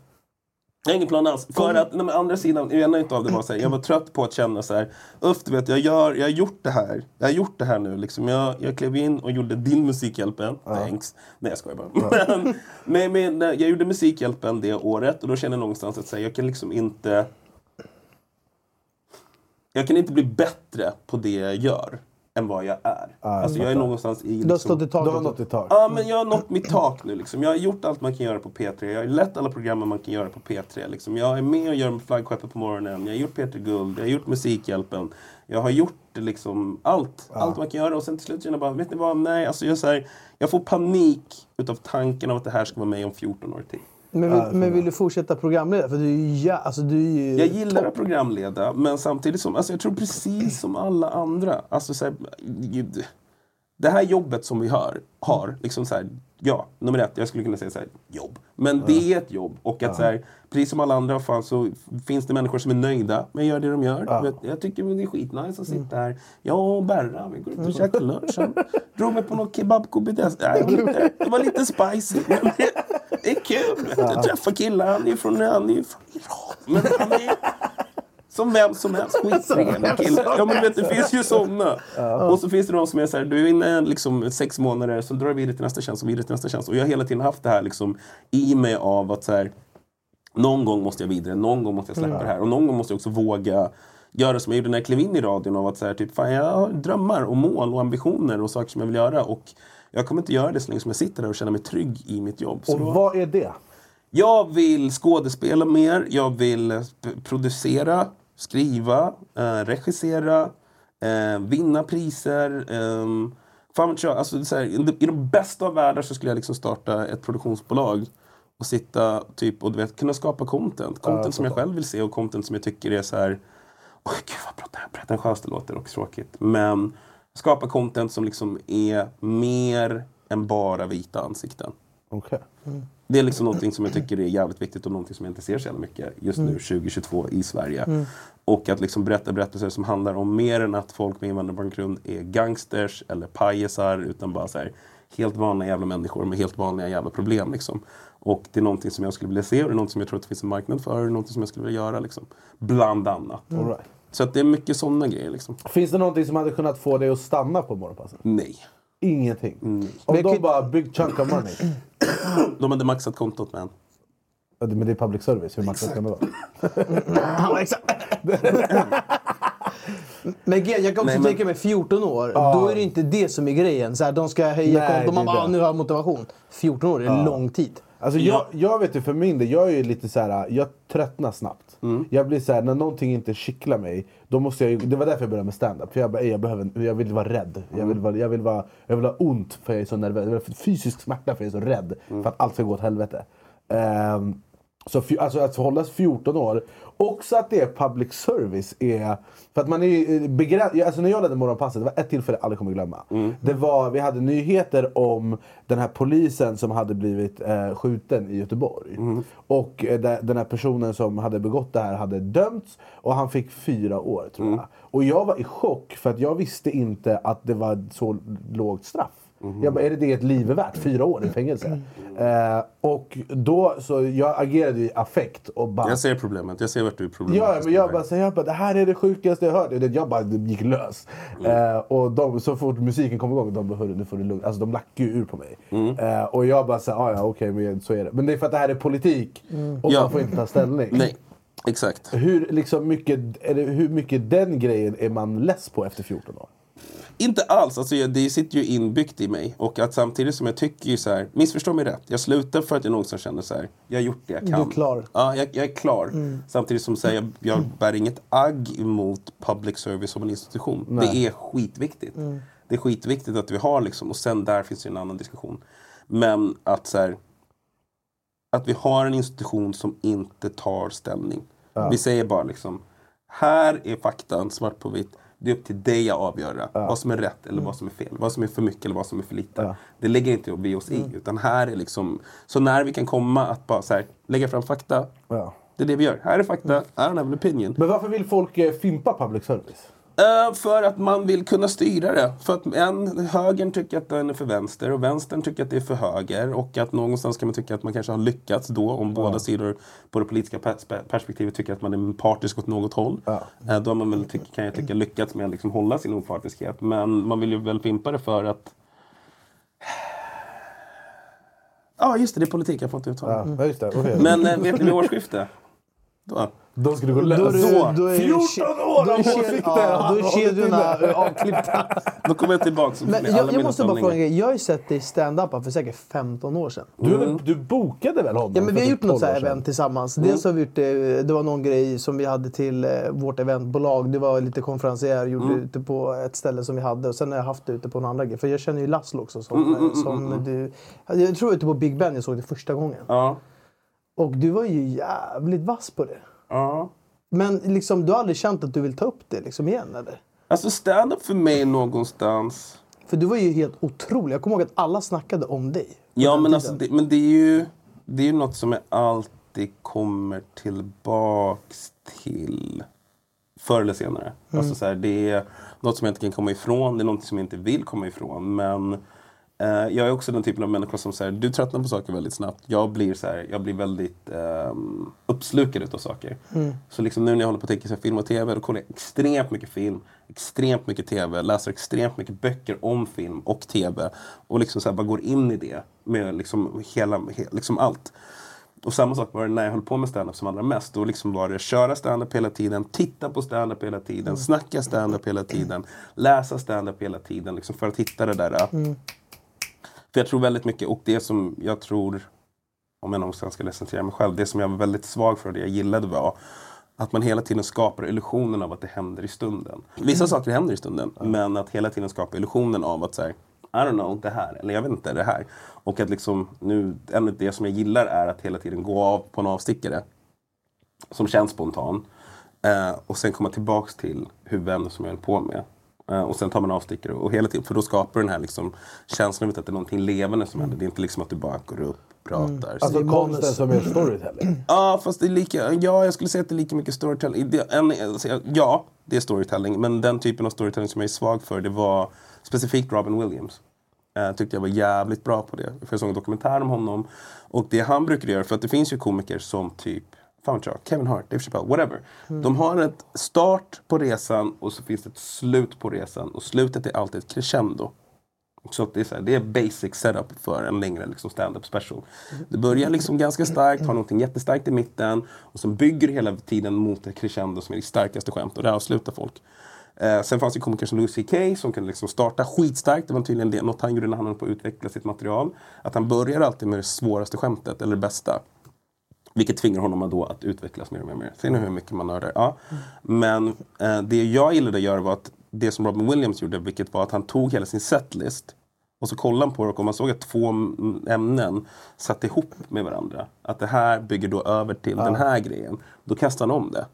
Jag har ingen plan alls. För att, nej, men andra sidan, ena utav det var så här, jag var trött på att känna så här, uff du vet, jag, gör, jag har gjort det här. Jag har gjort det här nu liksom. Jag, jag klev in och gjorde din Musikhjälpen. Thanks. Nej jag skojar bara. [laughs] Men, men, men eh, jag gjorde Musikhjälpen det året och då kände jag någonstans att säga, jag kan liksom inte jag kan inte bli bättre på det jag gör. Än vad jag är. alltså jag är någonstans i... Du har stått i taket. Du har nått ett tak. Ja, men jag har nått mitt tak nu. Liksom. Jag har gjort allt man kan göra på P3. Jag har lett alla programmen man kan göra på P3. Liksom. Jag är med och gör flaggskeppet på morgonen. Jag har gjort P3 Guld. Jag har gjort Musikhjälpen. Jag har gjort liksom allt. Allt man kan göra. Och sen till slut känner jag bara, vet ni vad? Nej, alltså jag, så här, jag får panik utav tanken av att det här ska vara med om 14 år till. Men, vill, men vill du fortsätta programleda? För du är ju... Ja, alltså, du är ju Jag gillar att programleda, men samtidigt som, alltså jag tror precis som alla andra. Alltså så här, det här jobbet som vi har, har liksom så här, ja, nummer ett, jag skulle kunna säga så här, jobb. Men det är ett jobb. Och att så här, precis som alla andra fall så finns det människor som är nöjda med att göra det de gör. Vet, Jag tycker det är skitnice att sitta här. Jag och Berra, vi går ut och käkar lunch. Han drog mig på någon kebabkompetens. Nej, det var lite- det var lite spicy. Men det, det är kul. Jag träffar killar, han är ju från, han är ju från Iran. Men han är som vem som helst. Skittrevlig kille. Ja men vet, det finns ju sådana. Och så finns det de som är så här, du är inne liksom sex månader, så drar vi vidare till nästa tjänst och vidare till nästa tjänst. Och jag har hela tiden haft det här liksom i mig av att så här, någon gång måste jag vidare, någon gång måste jag släppa det här. Och någon gång måste jag också våga göra som jag gjorde när jag klev in i radion. Av att så här, typ, fan, jag har drömmar och mål och ambitioner och saker som jag vill göra. Och jag kommer inte göra det så länge som jag sitter där och känner mig trygg i mitt jobb. Så Och då- vad är det? jag vill skådespela mer, jag vill producera, skriva, eh, regissera, eh, vinna priser. Eh, fan jag, alltså, så här, i de- bästa av världar så skulle jag liksom starta ett produktionsbolag och sitta typ och du vet, kunna skapa content. Content som jag själv vill se och content som jag tycker är så här Oj, gud vad preten- pretentiöst det låter och tråkigt. Men skapa content som liksom är mer än bara vita ansikten. Okej. Det är liksom någonting som jag tycker är jävligt viktigt och någonting som jag inte ser så jävla mycket just nu 2022 i Sverige. Och att liksom berätta berättelser som handlar om mer än att folk med invandrarbakgrund är gangsters eller pajesar utan bara så här, helt vanliga jävla människor med helt vanliga jävla problem. Liksom. Och det är någonting som jag skulle vilja se och det är någonting som jag tror att det finns en marknad för och det är någonting som jag skulle vilja göra. Liksom. Bland annat. Right. Så att det är mycket sådana grejer. Liksom. Finns det någonting som hade kunnat få dig att stanna på morgonpasset? Nej. Ingenting. Om Men de kan- bara big chunk of money. [clears throat] De hade maxat kontot med en. Ja, Men det är public service, hur maxat kan det vara? [laughs] Ja, exakt. [laughs] Men jag kan också Nej, men- tänka mig 14 år, då är det inte det som är grejen. Så här, de ska höja kontot, man bara ah, nu har jag motivation. 14 år är en lång tid. Alltså jag, jag vet ju för min del, jag är ju lite så här, jag tröttnar snabbt. Jag blir så här, när någonting inte kittlar mig, då måste jag ju, det var därför jag började med stand-up. För jag, bara, "Ey, jag, behöver, jag vill vara rädd. Jag, vill vara, jag, vill vara, jag vill ha ont för jag är så nervös. Jag vill ha fysisk smärta för jag är så rädd. För att allt ska gå åt helvete. Ehm, så alltså att hållas 14 år. Också att det är public service är... För att man är ju begränsad. Alltså när jag ledde Morgonpasset, det var ett tillfälle jag aldrig kommer glömma. Det var, vi hade nyheter om den här polisen som hade blivit eh, skjuten i Göteborg. Och eh, de- den här personen som hade begått det här hade dömts och han fick fyra år tror jag. Och jag var i chock för att jag visste inte att det var så lågt straff. Jag bara, är det det ett liv är värt? Fyra år i fängelse? Eh, och då, så jag agerade i affekt och bara... Jag ser problemet, jag ser vart du är problemet. Ja, men jag bara, så jag bara, det här är det sjukaste jag hört. Det- Jag bara det gick lös. Eh, och de, så fort musiken kom igång, de bara, "Hörru, nu får du lugn. Alltså de lackade ju ur på mig. Eh, och jag bara, så, här, "Ah, ja okej, men så är det. Men det är för att det här är politik. Och Ja. man får inte ta ställning. Nej, exakt. Hur, liksom mycket, är det, hur mycket den grejen är man less på efter 14 år? Inte alls. Alltså, jag- det sitter ju inbyggt i mig. Och att samtidigt som jag tycker ju så här, missförstå mig rätt. Jag slutar för att jag någonsin känner så här, jag har gjort det jag kan. Du är klar. Ja, jag, jag är klar. Samtidigt som så här, jag, jag bär inget agg emot public service som en institution. Det är skitviktigt. Det är skitviktigt att vi har liksom, och sen där finns det en annan diskussion. Men att så här, att vi har en institution som inte tar ställning. Vi säger bara liksom, här är faktan svart på vitt. Det är upp till dig att avgöra vad som är rätt eller vad som är fel. Vad som är för mycket eller vad som är för lite. Det lägger inte vi oss i. Utan här är liksom, så när vi kan komma att bara här, lägga fram fakta. Ja. Det är det vi gör. Här är fakta, don't have an opinion. Men varför vill folk eh, fimpa public service? För att man vill kunna styra det. För att en, högern tycker att den är för vänster och vänstern tycker att det är för höger. Och att någonstans kan man tycka att man kanske har lyckats då om båda sidor på det politiska pers- perspektivet tycker att man är partisk åt något håll. Eh, då har man väl, kan jag tycka, lyckats med att liksom hålla sin opartiskhet. Men man vill ju väl fimpa det för att Ja, just det. Det är politik. Jag får inte uttala. Ja, okej. Men eh, vet ni vid årsskifte? Då. De skulle gå Då lös. du, då är, 14 år då är, av åsikter! ja, då är kedjorna avklippta. Då kommer jag tillbaka Men jag, jag måste bara fråga en grej. Jag har ju sett dig stand-upa för säkert 15 år sedan. Du, du bokade väl honom? Ja, men vi har för gjort typ något 12 så event tillsammans. Dels har vi gjort det, det var någon grej som vi hade till eh, vårt eventbolag. Det var lite konferencier gjorde ute på ett ställe som vi hade. Och sen har jag haft det ute på en andra grej. För jag känner ju Laszlo också som, eh, som du... Jag tror ute på Big Ben jag såg det första gången. Ja. Och du var ju jävligt vass på det. ja. Men liksom, du har aldrig känt att du vill ta upp det liksom igen eller? Alltså stand-up för mig någonstans... För du var ju helt otrolig. Jag kommer ihåg att alla snackade om dig. Ja, men, alltså, det, men det är ju det är ju något som jag alltid kommer tillbaks till förr eller senare. Alltså, så här, det är något som jag inte kan komma ifrån, det är något som jag inte vill komma ifrån. Men eh, jag är också den typen av människa som säger du tröttnar på saker väldigt snabbt. Jag blir, så här, jag blir väldigt um, uppslukad utav saker. Så liksom nu när jag håller på att tänka film och tv, då kollar jag extremt mycket film, extremt mycket tv, läser extremt mycket böcker om film och tv. Och liksom så här, bara går in i det med liksom hela, he, liksom allt. Och samma sak var det när jag höll på med stand-up som allra mest. Då liksom var det köra stand-up hela tiden, titta på stand-up hela tiden, snacka stand-up hela tiden, läsa stand-up hela tiden. Liksom för att hitta det där. För jag tror väldigt mycket, och det som jag tror, om jag någonstans ska recensera mig själv, det som jag var väldigt svag för och det jag gillade var att man hela tiden skapar illusionen av att det händer i stunden. Vissa saker händer i stunden, men att hela tiden skapa illusionen av att säga I don't know, det här, eller jag vet inte, det här. Och att liksom nu, en av det som jag gillar är att hela tiden gå av på en avstickare. Som känns spontan. Eh, och sen komma tillbaks till huvudämnet som jag höll på med. Eh, och sen tar man avstickare. Och hela tiden, för då skapar den här liksom känslan av att det är någonting levande som händer. Det är inte liksom att du bara går upp, pratar. Alltså Det är manus. konsten som är storytelling. [clears throat] Ja, fast det är lika, ja, jag skulle säga att det är lika mycket storytelling. Det, en, alltså, ja, det är storytelling. Men den typen av storytelling som jag är svag för, det var specifikt Robin Williams. Eh, tyckte jag var jävligt bra på det. För jag såg en dokumentär om honom. Och det han brukar göra, för att det finns ju komiker som typ Fan vet jag, Kevin Hart, Dave Chappelle, whatever. De har ett start på resan och så finns det ett slut på resan. Och slutet är alltid ett crescendo. Så det, är så här, det är basic setup för en längre liksom stand-up special. Det börjar liksom ganska starkt, har någonting jättestarkt i mitten och sen bygger hela tiden mot ett crescendo som är det starkaste skämt och där avslutar folk. Eh, sen fanns det komiker som Louis CK som kunde liksom starta skitstarkt. Det var tydligen det, något han gjorde när han höll på att utveckla sitt material. Att han börjar alltid med det svåraste skämtet, eller det bästa. Vilket tvingar honom då att utvecklas mer och mer. och mer. Ser ni hur mycket man nördar? Ja. Men eh, det jag gillade att göra var att det som Robin Williams gjorde, vilket var att han tog hela sin setlist och så kollade han på det och man såg att två ämnen satt ihop med varandra. Att det här bygger då över till den här grejen. Då kastar han om det.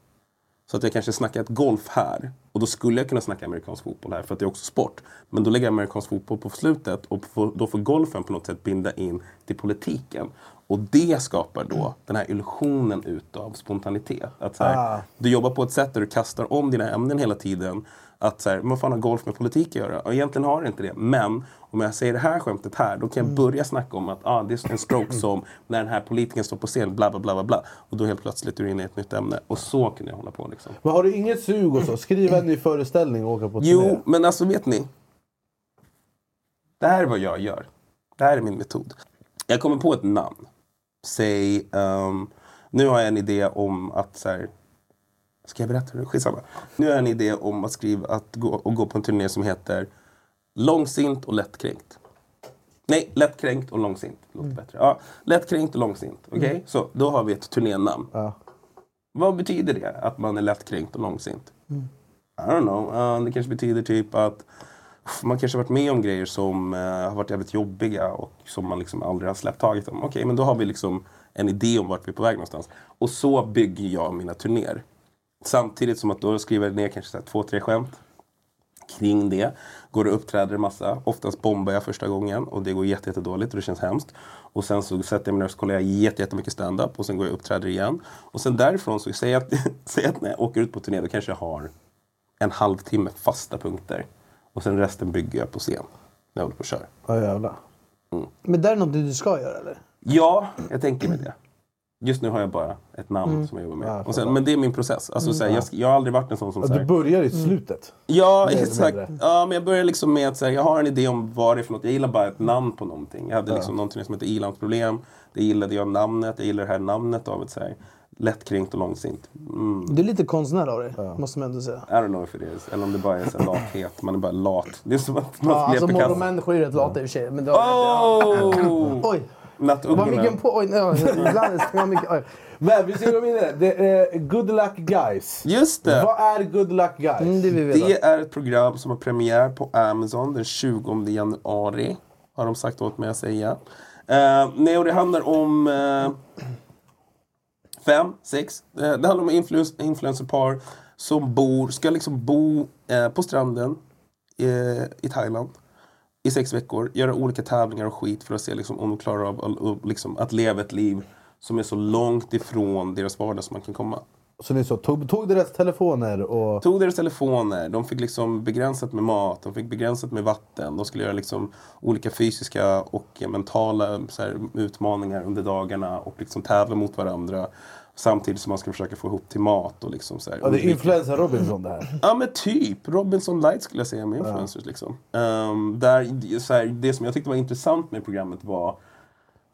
Så att jag kanske snackar ett golf här. Och då skulle jag kunna snacka amerikansk fotboll här för att det är också sport. Men då lägger jag amerikansk fotboll på slutet och då får golfen på något sätt binda in till politiken. Och det skapar då den här illusionen utav spontanitet. Att så här, Du jobbar på ett sätt där du kastar om dina ämnen hela tiden. Att så här, vad fan har golf med politik att göra? Och egentligen har det inte det. Men om jag säger det här skämtet här, då kan jag börja snacka om att ah, det är en stroke som när den här politikern står på scen, bla bla bla bla bla. Och då helt plötsligt är du inne i ett nytt ämne. Och så kunde jag hålla på liksom. Men har du inget sug och så? Skriva en ny föreställning och åka på turné? Jo, men alltså vet ni? Det här är vad jag gör. Det här är min metod. Jag kommer på ett namn. Säg, ehm, nu har jag en idé om att så här, Ska jag berätta det? Skitsamma. Nu har jag en idé om att skriva, att gå, och gå på en turné som heter Långsint och lättkränkt. Nej, lättkränkt och långsint. Låter bättre. Ja, lättkränkt och långsint. Okej? Så då har vi ett turnénamn. Ja. Vad betyder det? Att man är lättkränkt och långsint? I don't know. Uh, det kanske betyder typ att man kanske har varit med om grejer som eh, har varit jävligt jobbiga och som man liksom aldrig har släppt taget om. Okej, men då har vi liksom en idé om vart vi är på väg någonstans. Och så bygger jag mina turnéer. Samtidigt som att då skriver jag ner kanske så här två, tre skämt kring det. Går och uppträder en massa. Oftast bombar jag första gången och det går jätte, jätte dåligt och det känns hemskt. Och sen så sätter jag mig ner och så kollar jag jätte, jättemycket stand-up och sen går jag och uppträder igen. Och sen därifrån så säger jag att, [laughs] säger att när jag åker ut på turné då kanske jag har en halvtimme fasta punkter. Och sen resten bygger jag på scen. När jag håller på och kör. Ja jävlar. Men det är något du ska göra eller? Ja, jag tänker mig det. Just nu har jag bara ett namn som jag jobbar med. Ja, och sen, men det är min process. Alltså, så här, jag, jag har aldrig varit en sån som så du börjar i slutet. Ja, exakt. Ja, men jag börjar liksom med att säga, jag har en idé om vad det är för något. Jag gillar bara ett namn på någonting. Jag hade liksom någonting som heter ilandsproblem. Det gillade jag namnet. Jag gillar det här namnet av ett så lättkränkt och långsint. Mm. Du är lite konstnär av dig, måste man ändå säga. I don't know if it is. Eller om det bara är så lathet. Man är bara lat. Det är som att man Ja, alltså morgonmänniskor är rätt lata i och för sig. Men det Oh! [laughs] Oj! Var Nattuggorna. micken på? Oj, nej, ibland stänger man micken. Oj. Men vi ska gå vidare. Det är Good Luck Guys. Just det! Vad är Good Luck Guys? Mm, det. Det är ett program som har premiär på Amazon den 20 januari. Har de sagt åt mig att säga. Uh, nej, och det handlar om eh, fem, sex. Eh, det handlar om influ- influencerpar som bor, ska liksom bo eh, på stranden eh, i Thailand i sex veckor. Göra olika tävlingar och skit för att se liksom, om de klarar av liksom, att leva ett liv som är så långt ifrån deras vardag som man kan komma. Så ni så, tog, tog deras telefoner och... Tog deras telefoner, de fick liksom begränsat med mat, de fick begränsat med vatten. De skulle göra liksom olika fysiska och mentala här, utmaningar under dagarna och liksom tävla mot varandra. Samtidigt som man ska försöka få ihop till mat och liksom så här. Ja, det är influencer Robinson det här. Ja men typ. Robinson Light skulle jag säga med influencers. Liksom. Ehm, där, så här, det som jag tyckte var intressant med programmet var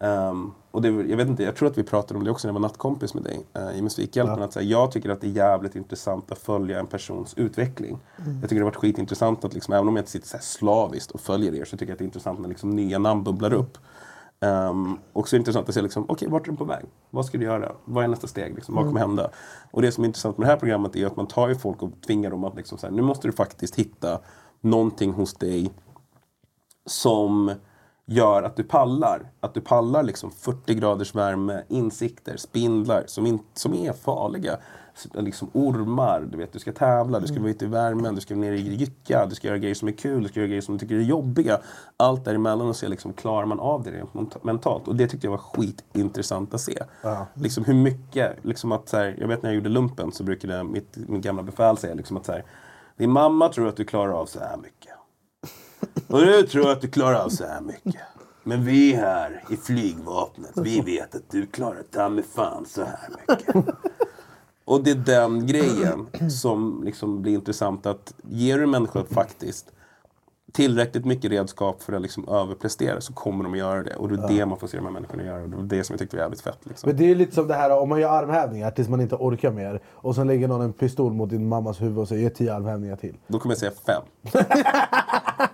ehm, och det, jag vet inte, jag tror att vi pratade om det också när jag var nattkompis med dig uh, i Musikhjälpen. Att, så här, jag tycker att det är jävligt intressant att följa en persons utveckling. Jag tycker det har varit skitintressant att liksom, även om jag inte sitter så slaviskt och följer er så tycker jag att det är intressant när liksom, nya namn bubblar upp. Um, också intressant att se liksom, okej, vart är den på väg? Vad ska du göra? Vad är nästa steg? Liksom, vad kommer hända? Och det som är intressant med det här programmet är att man tar ju folk och tvingar dem att liksom, så här, nu måste du faktiskt hitta någonting hos dig som gör att du pallar. Att du pallar liksom 40 graders värme, insikter, spindlar som, in, som är farliga. Liksom ormar, du vet, du ska tävla, du ska vara ute i värmen, du ska ner i gyttja, du ska göra grejer som är kul, du ska göra grejer som du tycker är jobbiga. Allt däremellan och se liksom, klarar man av det rent mentalt. Och det tyckte jag var skitintressant att se. Liksom hur mycket, liksom att så här, jag vet när jag gjorde lumpen så brukade mitt, min gamla befäl säga liksom att så här, din mamma tror att du klarar av så här mycket. Och du tror att du klarar av så här mycket. Men vi här i flygvapnet, vi vet att du klarar ta mig fan så här mycket. Och det är den grejen som liksom blir intressant. att Ger du människor faktiskt tillräckligt mycket redskap för att liksom överprestera så kommer de att göra det. Och det är det man får se de här människorna göra. Och det var det som jag tyckte var jävligt fett. Liksom. Men det är lite som det här om man gör armhävningar tills man inte orkar mer. Och sen lägger någon en pistol mot din mammas huvud och säger ge tio armhävningar till. Då kommer jag säga fem. [laughs]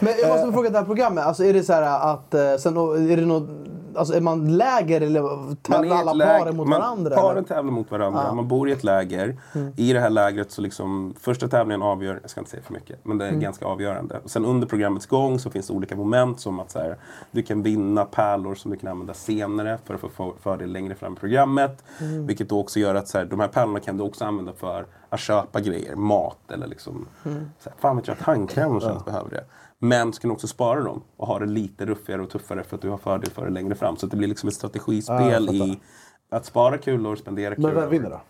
Men jag måste fråga det här programmet, alltså är det så att eh, sen, är det något, alltså är man läger eller tävlar alla läger- paren mot man, varandra? Paren eller? tävlar mot varandra. Man bor i ett läger. I det här lägret så liksom, första tävlingen avgör, jag ska inte säga för mycket, men det är ganska avgörande. Och sen under programmets gång så finns det olika moment som att så här, du kan vinna pärlor som du kan använda senare för att få för- fördel längre fram i programmet. Vilket då också gör att så här, de här pärlorna kan du också använda för att köpa grejer, mat eller liksom, så här, fan vet jag, tandkräm och sånt behöver det. Men så kan du också spara dem och ha det lite ruffigare och tuffare för att du har fördel för det längre fram. Så det blir liksom ett strategispel fattar. i att spara kulor, spendera kulor. Men vem vinner då?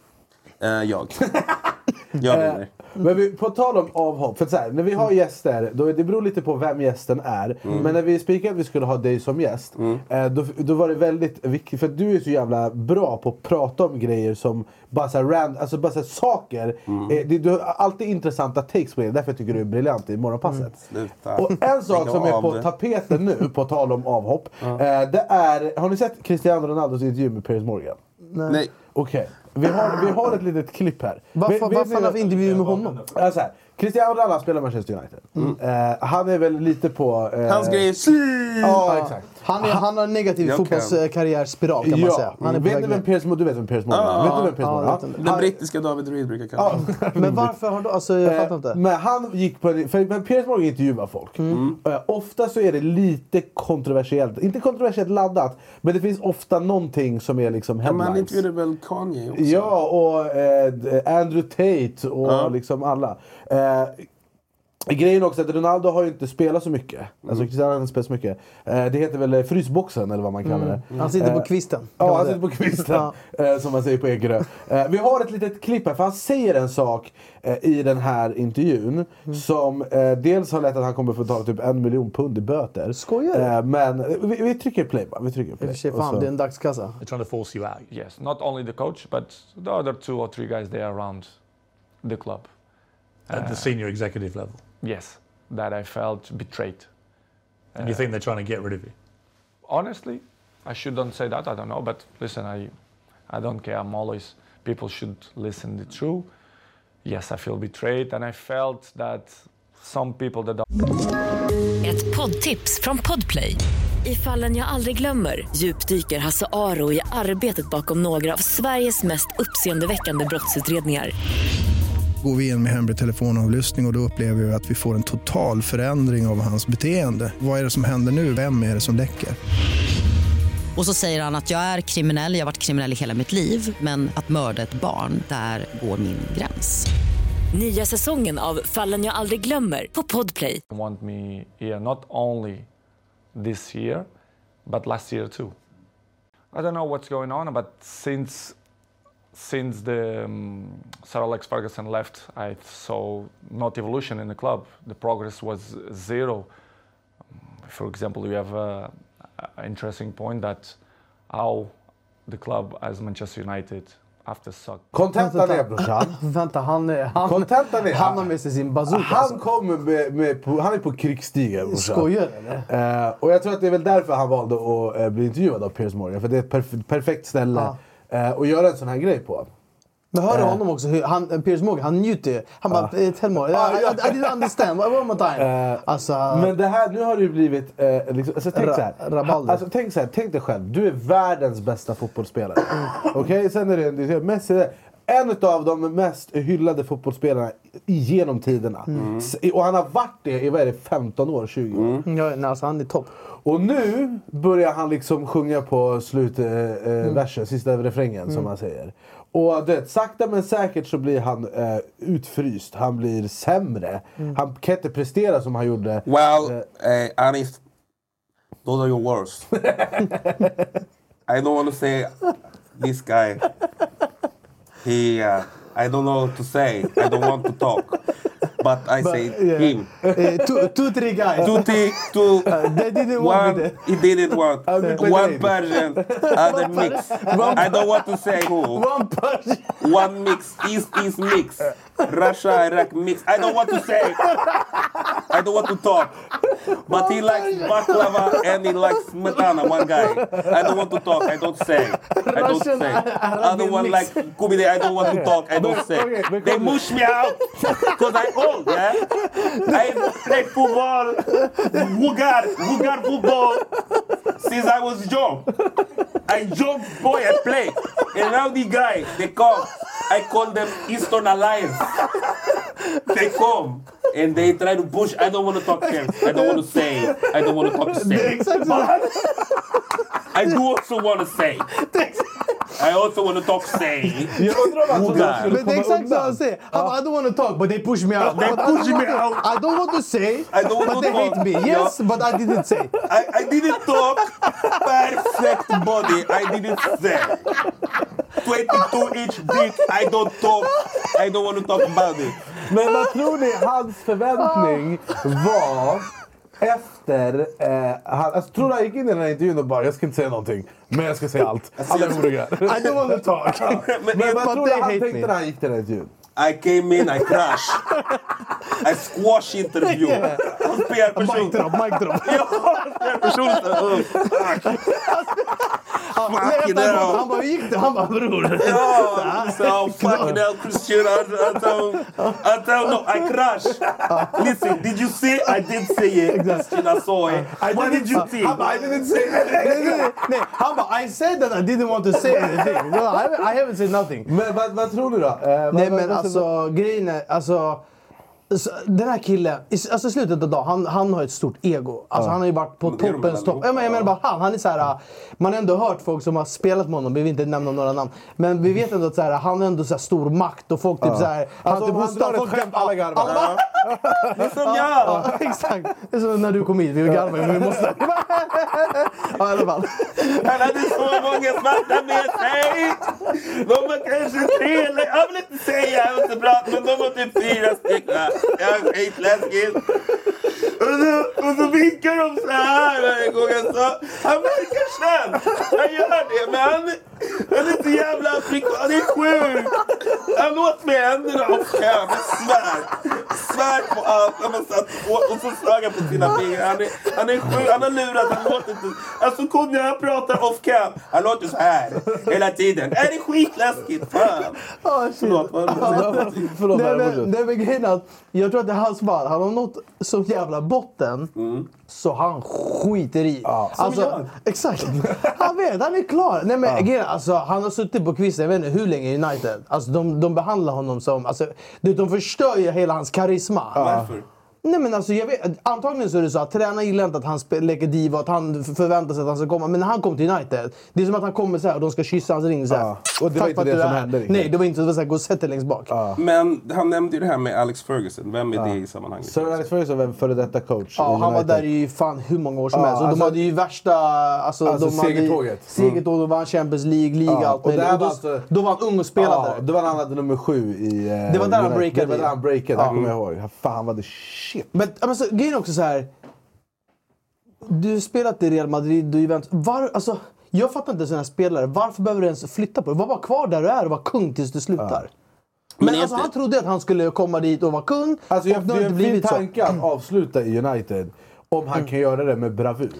Eh, jag. [laughs] jag vinner. Men vi, på tal om avhopp, för så här, när vi har gäster, då, det beror lite på vem gästen är. Men när vi spikade att vi skulle ha dig som gäst, eh, då, då var det väldigt viktigt, för du är så jävla bra på att prata om grejer som bara så här rand, alltså bara så här saker. Eh, det, du har alltid intressanta takes på det, därför tycker du är briljant i morgonpasset. Sluta. Och en sak som är på det. tapeten nu, på tal om avhopp, eh, det är, har ni sett Cristiano Ronaldos intervju med Piers Morgan? Nej. Okej, vi, har, vi har ett litet klipp här. Vad Vet- fan har vi intervju med honom? Ja, så här. Cristiano Ronaldo spelar Manchester United. Eh, han är väl lite på... eh, Hans grej är. Ja, exakt. Han, är, han har en negativ fotbollskarriärspiral kan man säga. Han är vet du vem. Piers Morgan Du vet vem Piers Morgan är? Ja, Vet du vem Piers ja, Morgan är? Den brittiska David Reed brukar kalla honom. Men varför har du... Alltså jag fattar inte. Men han gick på en, för, men Piers Morgan intervjuar folk. Eh, ofta så är det lite kontroversiellt. Inte kontroversiellt laddat, men det finns ofta någonting som är liksom Ja, men han headlines. intervjuade väl Kanye också? Ja, och eh, Andrew Tate och Ja. liksom alla. Grejen också att Ronaldo har ju inte spelat så mycket. Alltså Cristiano har inte spelat så mycket. Eh, det heter väl eh, frysboxen eller vad man kallar det. Han sitter på Eh, kvisten. Ja, han sitter på kvisten. [laughs] Eh, Som man säger på Ekerö. Eh, Vi har ett litet klipp här, för han säger en sak i den här intervjun Mm. som dels har lett att han kommer få betala typ en miljon pund i böter. Skojar du? Men vi, vi trycker play bara. Vi trycker play. för fan det är en dagskassa. They're trying to force you out. Yes, not only the coach, but the other two or three guys there around the club. At the senior executive level. Yes, that I felt betrayed. And you think they're trying to get rid of you? Honestly, I shouldn't say that. I don't know, but listen, I I don't care. I'm always people should listen the truth. Yes, I feel betrayed, and I felt that some people that Ett poddtips från Podplay. I fallen jag aldrig glömmer djupdyker Hasse Aro i arbetet bakom några av Sveriges mest uppseendeväckande brottsutredningar. Går vi in med hemlig telefonavlyssning och, och då upplever vi att vi får en total förändring av hans beteende. Vad är det som händer nu? Vem är det som läcker? Och så säger han att jag är kriminell, jag har varit kriminell i hela mitt liv men att mörda ett barn, där går min gräns. Nya säsongen av Fallen jag aldrig glömmer på Podplay. want me here not only this year, but last year too. I don't know what's going on, but since since the um, Sir Alex Ferguson left, I saw not evolution in the club. The progress was zero. For example, you have a, a interesting point that how the club as Manchester United after suck. Kontentan är brorsan. [laughs] Vänta, han, är- han, Kontentan är... han har med sig sin bazooka. Han alltså. kommer med, med på, han är på krigsstigen brorsan. Skojar eller? Eh, och jag tror att det är väl därför han valde att eh, bli intervjuad av Piers Morgan. För det är ett perf- perfekt ställe eh, att göra en sån här grej på. Men hörde Eh. honom också, han, Piers Morgan, han njuter ju. Han bara, eh, tell more. I, I, I didn't understand, one more time. Eh, Alltså, Men det här, nu har det ju blivit... Eh, liksom, alltså, tänk, Ra- så här, alltså, tänk så här, tänk dig själv. Du är världens bästa fotbollsspelare. Okej, sen är det, det är Messi. En av de mest hyllade fotbollsspelarna genom tiderna. Mm. Och han har varit det i vad är det, 15 år, 20 år. ja, nej, alltså, han är topp. Och nu börjar han liksom sjunga på slutversen, eh, versen, sista refrängen som Mm. man säger. Och du vet, sakta men säkert så blir han eh, utfryst. Han blir sämre. Mm. Han kan inte prestera som han gjorde. Well, uh, Anis, those are your words. [laughs] I don't want to say this guy. He, uh, I don't know what to say. I don't want to talk. But I But, say yeah. him. Eh, two, two, three guys. Two, three, two, they didn't want one, it. he didn't want. One Persian, [laughs] other mix. I don't want to say who. One Persian. One mix, East East mix. Russia Iraq mix. I don't want to say. I don't want to talk. But he likes oh baklava and he likes smetana, one guy. I don't want to talk. I don't say. I don't Russian say. Arabic Other one mix. like Kubide. I don't want to talk. I don't say. Okay, because- They mush me out because I old. Yeah. I play football. Wugar, Wugar football since I was young. I young boy I play. And now the guy they come. I call them Eastern Alliance. [laughs] They come and they try to push. I don't want to talk sense. I don't want to say. I don't want to talk sense. But I do also want to say. I also want to talk say. Jag undrar om han trodde han Wugar. skulle Men det är komma exakt så han undan. säger. Han bara, I don't want to talk but they push me out. They push me out. I don't want to say I don't want but to they talk. hate me. Yes, but I didn't say. I, I didn't talk. Perfect body. I didn't say. 22 inch dick. I don't talk. I don't want to talk about it. Men vad tror ni hans förväntning var efter... Eh, han, alltså, tror du han gick in i den här intervjun och bara jag ska inte säga någonting, men jag ska säga allt. Alla är oroliga. I don't want to talk. Men vad but tror du han tänkte me. när han gick till den här intervjun? I came in, I crashed. I squash interview. Hos PR-person. Mic drop, mic drop. Ja, PR-person. [laughs] Oh. Han bara, Fucking efteråt, hell. han bara, hur gick det? Han bara, bror. Ja, [laughs] so fucking hell Christian. I, I tell, I tell no, I crashed. Listen, did you see? I did see it. Christian, I saw it. What did you think? I didn't say [laughs] anything. nej, nej. I said that I didn't want to say anything. No, I, haven't- I haven't said nothing. Men vad, vad tror du då? Eh, vad- Nej vad- men vad- alltså grejen är, alltså. Den här killen, alltså i slutet av dagen, han, han har ett stort ego. Alltså Han har ju varit på toppens topp. Ja, men jag menar bara han, han är så här, man har ändå hört folk som har spelat med honom, vi vill inte nämna några namn. Men vi vet ändå att så här, han har ändå så här stor makt och folk typ så här, Alltså, typ om han hostar, drar ett skämt, alla garvar. Alla Det är som jag. ja, exakt. Det är som när du kom hit, vi garvade men vi måste. [laughs] ja i alla fall. Han hade så många svarta med sig. De var kanske tre eller... Jag vill inte säga, jag vill inte prata, men de var typ fyra stycken. Jag är skitläskigt. Och så, och så vinkar de så här varje gång jag sa... Han verkar snäll. Han gör det, men han, Han är så jävla afrikan. Han är sjuk. Han åt med händerna och. Jag svär. Svär på allt. Han satt, och, och så sög han på sina fingrar. Han är, han är sjuk. Han har lurat. Han låter inte... Alltså Kodjo han pratar off cam. Han låter så här hela tiden. Det är skitläskigt. Fan. Ah, shit. Förlåt. Vad var det? Förlåt, Nej, vad det? men, nej, men grejen är att jag tror att det är hans fall. Han har nått så jävla botten så han skiter i. alltså, jag. Exakt. Han vet, han är klar. Nej, men, grejen är, alltså, han har suttit på kvisten, jag vet inte hur länge i United. Alltså, de, de behandlar honom som... Alltså, de förstör ju hela hans karisma. Varför? Nej men alltså jag vet, antagligen så är det så att tränaren gillar inte att han leker diva, att han förväntar sig att han ska komma. Men när han kom till United, det är som att han kommer så här och de ska kyssa hans ring så här. Ja, och det var inte det som hände. Nej, det var inte det. var så här, gå och sätt dig längst bak. Men han nämnde ju det här med Alex Ferguson. Vem är det i sammanhanget? Sir Alex Ferguson var en före detta coach Ja, han var där i fan hur många år som Ja, helst. Och de alltså- hade ju värsta... Alltså, Alltså, de segertåget. Segertåget, de vann Champions League, liga, Ja, allt och det möjligt. Och då, var alltså- då var han ung och spelade Ja, det var han hade nummer sju i... eh, Det var där han breakade Det var där han breakade, Ja. det kommer jag ihåg. Fan, han var the shit. Men alltså, grejen är också så här. Du har spelat i Real Madrid och Juventus. Var, alltså, jag fattar inte sådana här spelare. Varför behöver du ens flytta på det? Var bara kvar där du är och var kung tills du slutar. Men, Men är alltså, han trodde att han skulle komma dit och vara kung. Alltså, jag, och det är en fin tanke att avsluta i United om han Mm. kan göra det med bravur.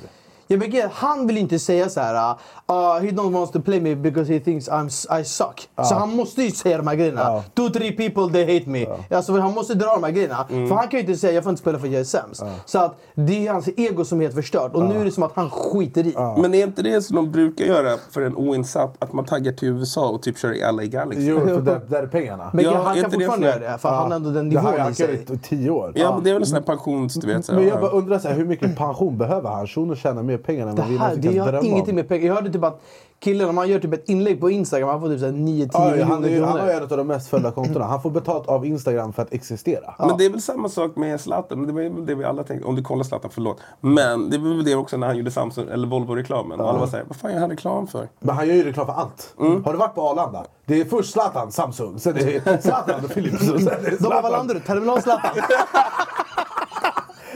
Jag tycker, han vill inte säga så här. Uh, he don't wants to play me because he thinks I'm, I suck. Så han måste ju säga de här grejerna. Ja. Two, three people they hate me. Alltså, för han måste dra de här grejerna. Mm. För han kan ju inte säga jag får inte spela för jag är sämst. Så att det är hans ego som är helt förstört. Och nu är det som att han skiter i. Men är inte det som de brukar göra för en oinsatt? Att man taggar till USA och typ kör i LA Galaxy? Jo, för där, där är pengarna. Men Ja, han kan inte det fortfarande för- göra det. För han har ändå den Det har nivån han i sig. gjort i tio år. Ja, men det är väl en sån här pensions... Du vet, så här, Men jag ja. bara undrar så här, hur mycket pension behöver han? Shuno tjänar mer pengar än Det vad vi någonsin det kan har drömma ingenting om. med pengar. Jag hörde typ att killen, om han gör typ ett inlägg på Instagram, han får typ så här 9-10 Ja, miljoner han, är, ju- han har ju en av de mest följda kontona. Han får betalt av Instagram för att existera. Men det är väl samma sak med Zlatan. Det var väl det vi alla tänkte. Om du kollar Zlatan, förlåt. Men det var väl det också när han gjorde Samsung, eller Volvo-reklamen. Och alla var såhär, vad fan gör han reklam för? Men han gör ju reklam för allt. Mm. Har du varit på Arlanda? Det är först Zlatan, Samsung. Sen är det Zlatan och Philips. och sen är det De bara, Zlatan. vad landar du? Terminal Zlatan. [laughs]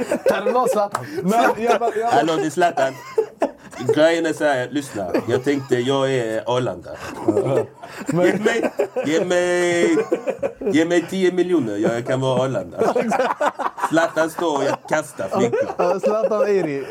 Terminal Zlatan. Men jag bara, jag bara, Hallå, det är Zlatan. Grejen är såhär, lyssna. Jag tänkte, jag är Arlanda. Ge mig, ge mig, ge mig 10 miljoner, jag kan vara Arlanda. Zlatan står och jag kastar. Ja, Zlatan Eri.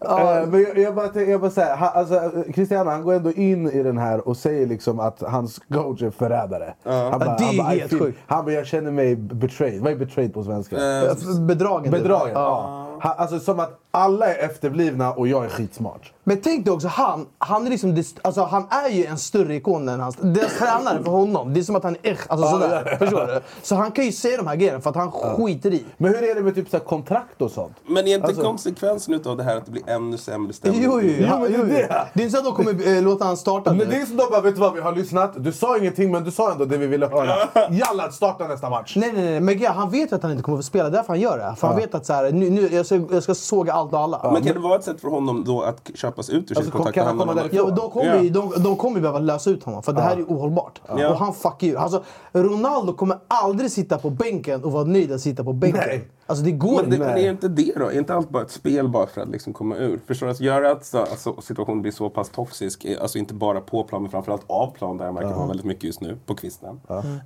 Eh, men jag, jag bara, jag bara säger, han, alltså, Cristiano han går ändå in i den här och säger liksom att hans coach är förrädare. Han Ja, det är han bara, helt sjukt. Han bara, jag känner mig betrayed. Vad är betrayed på svenska? Eh, Bedragen. typ. Bedragen. Ja. Han, alltså som att alla är efterblivna och jag är skitsmart. Men tänk dig också, han, han, är liksom, alltså, han är ju en större ikon än hans... Deras tränare för honom, det är som att han är echt, alltså, sådär. Förstår du? Så han kan ju säga de här grejerna för att han skiter i. Men hur är det med typ så här kontrakt och sånt? Men är inte Alltså- konsekvensen utav det här att det blir ännu sämre stämning? Jo, jo, Jo, jo, är jo. det. Är inte så att de kommer eh, låta han starta Men det är som de bara, vet du vad, vi har lyssnat. Du sa ingenting men du sa ändå det vi ville höra. [laughs] Jalla, starta nästa match. Nej, nej, nej. Men han vet att han inte kommer att få spela. Därför han gör det. För han vet att så här, nu, nu, jag, ska, jag ska såga allt och alla. Men kan det vara ett sätt för honom då att köpas ut ur sitt Alltså, om- därifrån? Ja, de kommer ju de, de kommer behöva lösa ut honom för det här är ju ohållbart. Ja. Och han fuckar ju. Alltså, Ronaldo kommer aldrig sitta på bänken och vara nöjd att sitta på bänken. Nej. Alltså det går Men, det, inte. men är inte det då? Är inte allt bara ett spel bara för att liksom komma ur? Förstår du? Att göra att så, alltså, situationen blir så pass toxisk, eh, alltså inte bara på plan men framförallt av plan där han verkar vara väldigt mycket just nu, på kvisten.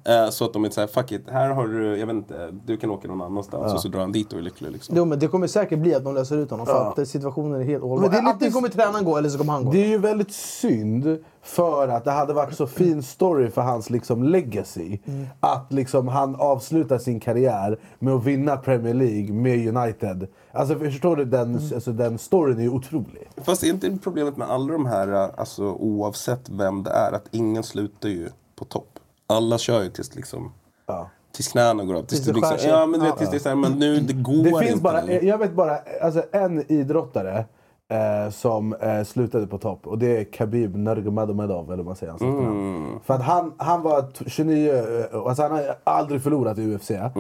Eh, så att de inte säger fuck it, här har du, jag vet inte, du kan åka någon annanstans och så drar han dit och är lycklig liksom. Jo, men det kommer säkert bli att de löser ut honom för att eh, situationen är helt ohållbar. Men det är lite- Antingen kommer tränaren gå eller så kommer han gå. Det är ju väldigt synd för att det hade varit så fin story för hans liksom legacy. Att liksom han avslutar sin karriär med att vinna Premier League med United. Alltså förstår du? Den, alltså, den storyn är ju otrolig. Fast är inte problemet med alla de här, alltså oavsett vem det är, att ingen slutar ju på topp. Alla kör ju tills liksom, Ja. tills knäna går av. Tills Tills det liksom, ja men du vet, tills det är såhär, men nu, det går Det finns inte bara, jag vet bara alltså, en idrottare eh, som eh, slutade på topp. Och det är Khabib Nurmagomedov, eller vad man säger hans efternamn. För att han, han var t- 29, eh, alltså han har aldrig förlorat i UFC. Eh,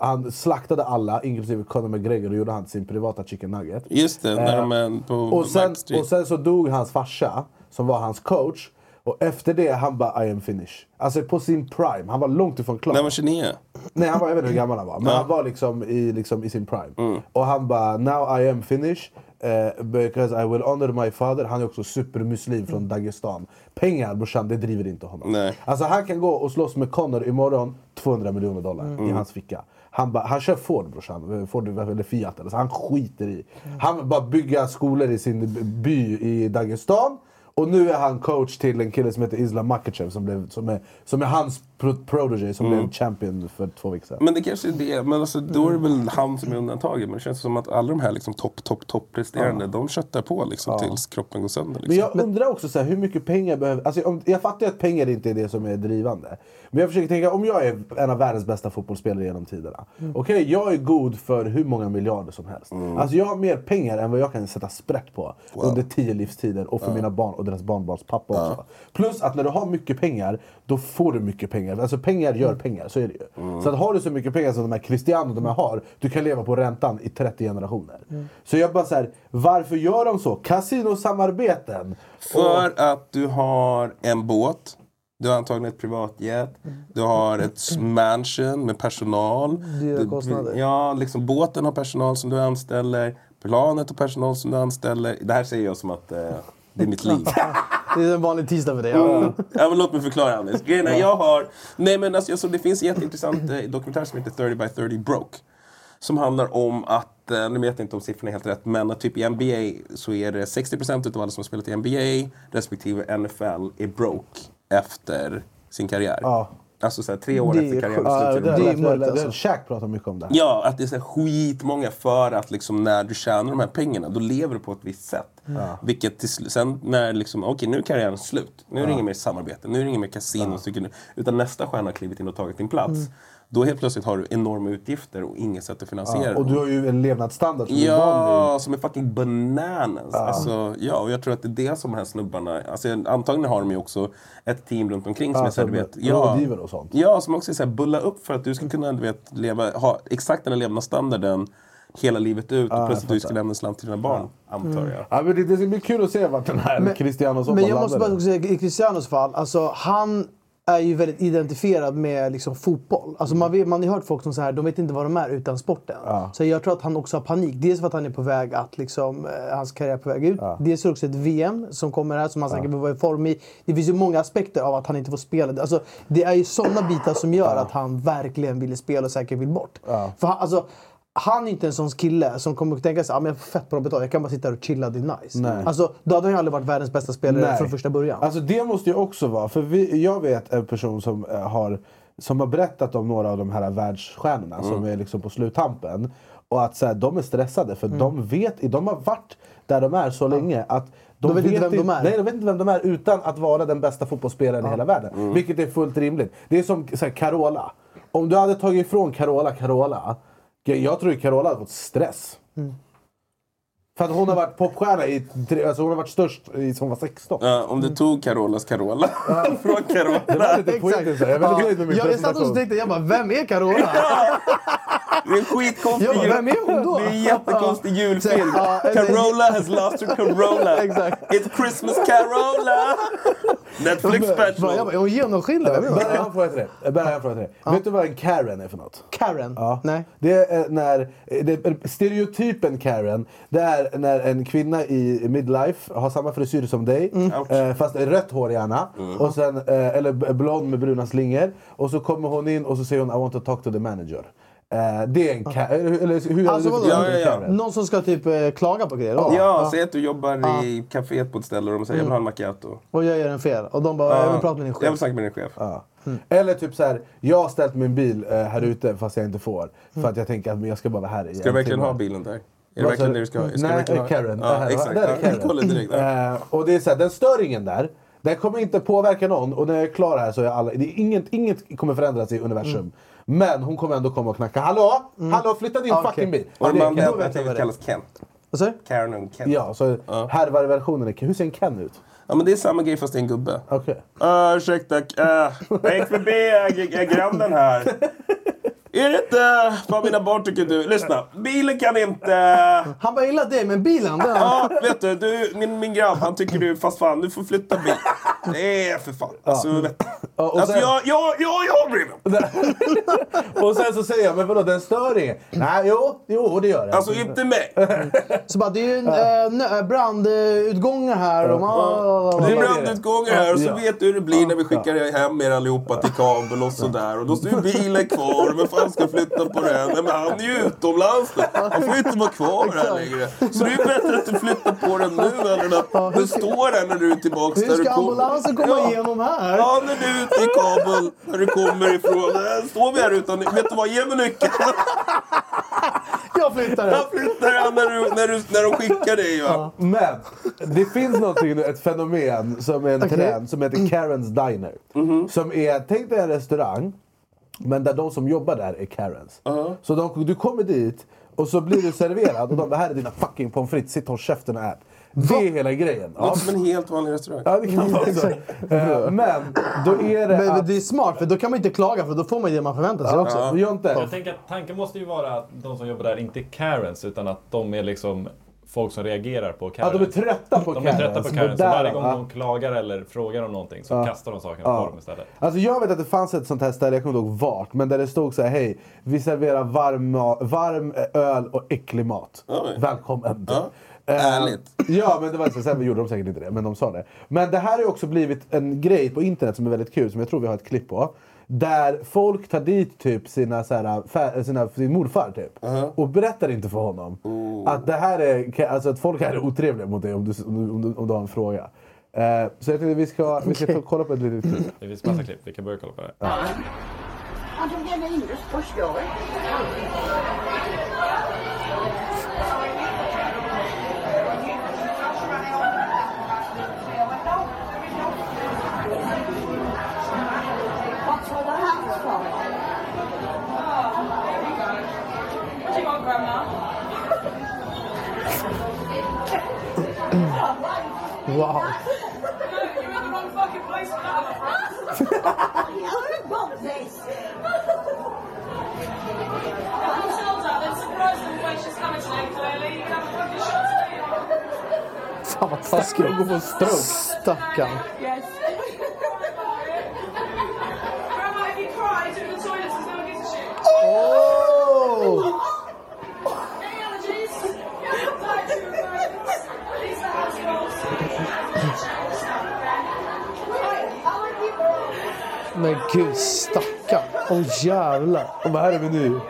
han slaktade alla, inklusive Conor McGregor, och gjorde han sin privata chicken nugget. Just det, när Eh, de är på Och sen, och sen så dog hans farsa, som var hans coach. Och efter det, han bara I am finished. Alltså på sin prime. Han var långt ifrån klar. När han var 29? Nej, han var, jag vet inte hur gammal han var. Men Ja. han var liksom i, liksom i sin prime. Mm. Och han bara, now I am finished. eh, because I will honor my father. Han är också supermuslim från Dagestan. Pengar brorsan, det driver inte honom. Nej. Alltså han kan gå och slåss med Connor imorgon, 200 miljoner dollar i Mm. hans ficka. Han, bara, han kör Ford brorsan, Ford eller Fiat. Eller så han skiter i. Han bara bygga skolor i sin by i Dagestan. Och nu är han coach till en kille som heter Islam Makachev som, blev, som, är, som är hans pro protege som Mm. blev champion för två veckor sedan. Men det kanske är det. Men alltså, då är det väl han som är undantaget. Men det känns som att alla de här liksom, topp, topp, topp-presterande, de köttar på liksom, Ja. tills kroppen går sönder. Liksom. Men jag undrar också så här, hur mycket pengar behöver... Alltså, om, jag fattar ju att pengar inte är det som är drivande. Men jag försöker tänka, om jag är en av världens bästa fotbollsspelare genom tiderna. Okej, jag är god för hur många miljarder som helst. Alltså jag har mer pengar än vad jag kan sätta sprätt på under tio livstider. Och för mina barn och deras barnbarns pappa också. Plus att när du har mycket pengar, då får du mycket pengar. Alltså pengar gör pengar, så är det ju. Så att har du så mycket pengar som de här Cristiano de här har, du kan leva på räntan i 30 generationer. Så jag bara så här, varför gör de så? Kasinosamarbeten. För att du har en båt. Du har antagligen ett privatjet. Du har ett mansion med personal. Dyra Du- kostnader. Ja, liksom båten har personal som du anställer. Planet har personal som du anställer. Det här säger jag som att eh, det är mitt liv. [laughs] Det är en vanlig tisdag för dig. Ja. Mm. Ja, men låt mig förklara Anders. Grejen är, jag har... Nej men alltså, jag såg, det finns en jätteintressant eh, dokumentär som heter 30 by 30 broke. Som handlar om att, eh, nu vet jag inte om siffrorna är helt rätt, men att typ i NBA så är det 60% utav alla som har spelat i NBA respektive NFL är broke efter sin karriär. Ja. Alltså så här, tre år Det efter är karriären. Ja, slut så det är är mörkt alltså. Det- Shaq pratar mycket om det. Ja, att det är så här skitmånga för att liksom när du tjänar de här pengarna, då lever du på ett visst sätt. Ja. Vilket till sen när liksom, okej nu är karriären slut. Nu är det Ja. inget mer samarbete, nu är det inget mer kasino. Ja. Utan nästa stjärna har klivit in och tagit din plats. Mm. Då helt plötsligt har du enorma utgifter och inget sätt att finansiera Ja, och du har ju en levnadsstandard som du är van Ja, som är fucking bananas. Ja. Alltså, ja, och jag tror att det är det som de här snubbarna... Alltså, antagligen har de ju också ett team runt omkring som Ja, är så här, som du vet... rådgivare och sånt. Ja, som också är så här, bulla upp för att du ska kunna du vet, leva, ha exakt den här levnadsstandarden hela livet ut. Ja, och jag plötsligt du ska lämna en slant till dina barn, antar jag. Ja, men det, det ska bli kul att se vart den här Cristiano Men jag måste bara säga, i Cristianos fall, alltså han är ju väldigt identifierad med liksom, fotboll. Alltså, man, vet, man har hört folk som säger de vet inte vad de är utan sporten. Så jag tror att han också har panik. Dels för att han är på väg att, liksom, eh, hans karriär är på väg ut. Dels är det också ett VM som kommer här som han säkert vill vara i form i. Det finns ju många aspekter av att han inte får spela. Alltså, det är ju sådana bitar som gör att han verkligen vill spela och säkert vill bort. För han, alltså, han är inte en sån kille som kommer att tänka sig att ah, jag får fett bra betalt, jag kan bara sitta här och chilla, det är nice. Nej. Alltså, då hade han ju aldrig varit världens bästa spelare Nej. från första början. Alltså det måste ju också vara, för vi, jag vet en person som eh, har, som har berättat om några av de här världsstjärnorna som är liksom på sluttampen. Och att så här, de är stressade för de vet, de har varit där de är så länge att De vet inte vem de är. Nej, de vet inte vem de är utan att vara den bästa fotbollsspelaren i hela världen. Vilket är fullt rimligt. Det är som så här, Carola. Om du hade tagit ifrån Carola Carola, jag tror ju Carola hade fått stress. För att hon har varit popstjärna i, tre- alltså hon har varit störst i, som hon var 16. Ja, om du tog Carolas Carola [laughs] från Carola. Det var lite så jag är väldigt nöjd med min jag, jag satt och tänkte, jag bara, vem är Carola? Det är en skitkonstig Ja, vem är hon då? Det är en jättekonstig julfilm. Carola has lost her Carola. Exakt. It's Christmas Carola! Netflix special. är hon genomskinlig? Vem är hon? Bara jag har en fråga till dig. Bara jag har en fråga till dig. Vet du vad en Karen är för något? Karen? Ja. Nej. Det är när, det är stereotypen Karen, det är när en kvinna i midlife har samma frisyr som dig, eh, fast rött hår gärna, och sen, eh, eller blond med bruna slingor. Och så kommer hon in och så säger hon I want to talk to the manager. Eh, det är en. Eller hur Alltså, vadå? Ja, ja, ja. Någon som ska typ eh, klaga på grejer? då? Ja, säg att du jobbar i kaféet på ett ställe och de säger jag vill ha en macchiato. Och jag gör en fel. Och de bara, jag vill prata med din Jag vill chef. snacka med din chef. Ja. Eller typ så här, jag har ställt min bil eh, här ute fast jag inte får. För att jag tänker att jag ska bara vara här i Ska du en verkligen ha bilen där? Är det verkligen det du ska ha? Nej, ha- Karen. Ja, Där, exakt. Där är Ja, Karen. kolla direkt. där. Eh, och det är så här, den stör där. Den kommer inte påverka någon och när jag är klar här så är alla, det är inget, inget kommer förändras i universum. Mm. Men hon kommer ändå komma och knacka. Hallå? Hallå, flytta din Okej. fucking bil. Och Ja, de det är andra, Ken. jag tänkte att det kallas Ken. Vad sa du? Karen och Ken. Ja, så härvarversionen är Hur ser en Ken ut? Ja, men det är samma grej fast det är en gubbe. Okej. Uh, ursäkta, uh, jag gick förbi g- grannen här. Är det inte... Vad mina barn tycker du? Lyssna. Bilen kan inte... Han bara gillar dig, men bilen den... Ja, vet du, du min, min grabb, han tycker du, fast fan, du får flytta bil. Det är för fan. Alltså, vet, och alltså sen- jag, jag, jag, jag bryr mig. [laughs] Och sen så säger jag, men vadå den stör ingen? Nej, jo, jo det gör den. Alltså inte mig. [laughs] Så bara, det är ju en, eh, brandutgångar här. Och man, Det är brandutgångar här och så Ja. vet du hur det blir när vi skickar hem er allihopa till kabel och sådär. Och då står ju bilen kvar. Vem fan ska flytta på den? Nej, men han är ju utomlands nu. Han får ju inte vara kvar här längre. Så det är ju bättre att du flyttar på den nu än att den står där när du är tillbaks Hur där du ska kommer. ambulansen komma Ja. igenom här? Ja, när du ute i kabel, när du kommer ifrån. Där står vi här utan... Vet du vad? Ge mig nyckeln. Jag flyttar den. Jag flyttar den när, du, när, du, när de skickar dig. Va? Men det finns någonting, ett fenomen som är en Okej. trend som heter Karens Diner. Som är, tänk dig en restaurang, men där de som jobbar där är Karens. Så de, du kommer dit och så blir du serverad och de bara här är dina fucking pommes frites, sitt håll käften och ät. Det är hela grejen. Det låter som en helt vanlig restaurang. Ja, det kan [laughs] vara så. Eh, Men då är det Men att... det är smart, för då kan man inte klaga för då får man det man förväntar sig också. Ja. Jonte. Jag tänker att tanken måste ju vara att de som jobbar där inte är Karens utan att de är liksom folk som reagerar på Karens. Ja, de är trötta på De är trötta Karens, på Karens. Så moderna, varje gång ja. de klagar eller frågar om någonting så Ja. kastar de sakerna Ja. på dem istället. Alltså jag vet att det fanns ett sånt här ställe, jag kommer inte ihåg vart, men där det stod så här: hej, vi serverar varm, ma- varm eh, öl och äcklig mat. Oj. Välkommen. Ja. Eh, Ärligt. Ja, men det var så. Sen gjorde de säkert inte det, men de sa det. Men det här har också blivit en grej på internet som är väldigt kul, som jag tror vi har ett klipp på. Där folk tar dit typ sina, så här, fä- sina, sin morfar typ. Och berättar inte för honom att det här är, alltså att folk här är otrevliga mot dig om du, om du, om du, har en fråga. Eh, så jag tänkte vi ska, vi ska ta- kolla på ett litet klipp. Det finns massa klipp, vi kan börja kolla på det. Tog Wow. Fan vad taskigt. Jag går på en stroke. Stackarn. Gud, stackarn. Åh jävlar. Och här är menyn.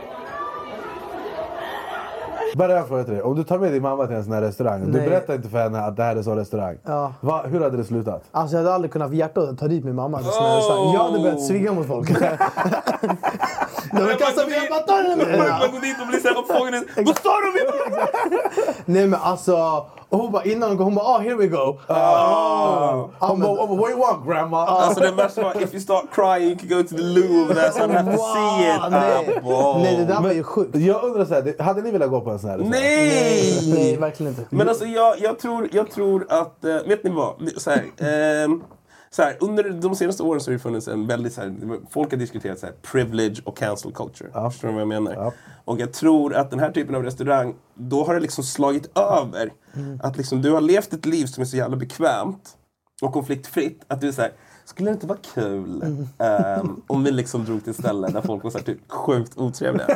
Bara jag frågar till dig. Om du tar med din mamma till en sån här restaurang. Du Nej. berättar inte för henne att det här är en sån restaurang. Ja. Va, hur hade det slutat? Alltså jag hade aldrig kunnat få hjärtat att ta dit min mamma till såna här restauranger. Jag hade börjat svinga mot folk. [laughs] [laughs] De vill kasta mig, jag bara ta den med Man går dit och blir såhär uppfångad. Vad sa du? Nej men alltså, och hon bara innan hon går, hon bara ah here we go. Oh. Hon bara, oh, what you want grandma? Alltså det värsta var, if you start crying you can go to the Louvre there so I don't have to see it. nej. Ah. Nej det där var ju sjukt. Jag undrar så här, det- hade ni velat gå på en sån här restaurang? Nej! Nej verkligen inte. Men alltså jag, jag, tror, jag tror att, eh, vet ni vad? Så här, ehm, så här, under de senaste åren så har det funnits en väldigt, så här, folk har diskuterat så här, privilege och cancel culture. Förstår ni vad jag menar? Och jag tror att den här typen av restaurang, då har det liksom slagit över. Att liksom, du har levt ett liv som är så jävla bekvämt och konfliktfritt. Att du är så här, skulle det inte vara kul ehm, om vi liksom drog till ett ställe där folk var så här, typ, sjukt otrevliga?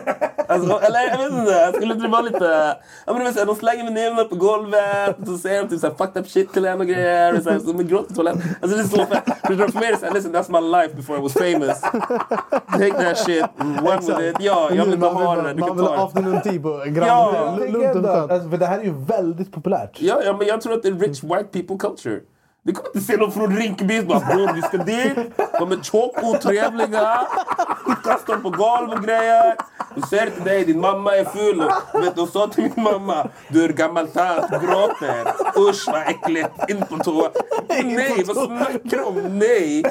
Alltså, eller jag vet inte, skulle inte det vara lite... Ja, men du vet, så här, de slänger menyerna på golvet och så säger de typ så här, fucked up shit till en och grejer. Och så här, så de gråter på toaletten. Alltså det är så fett. För för mig är det såhär, listen that's my life before I was famous. Take that shit, run with it. Ja, jag vill inte Man ha vill- det där. Du Man kan vill ta ha det. afternoon tea på Ja. Jag Grand. tänker Lugnt och skönt. alltså, för det här är ju väldigt populärt. Ja, ja, men jag tror att det är rich white people culture. Du kommer inte se någon från Rinkeby bara bror vi ska dit. De är tjock otrevliga. Kastar på golv och grejer. Du säger till dig din mamma är full. Och, vet, du, sa till min mamma du är gammal tant, gråter. Usch vad äckligt. In på toa. Nej, vad snackar du om? Nej.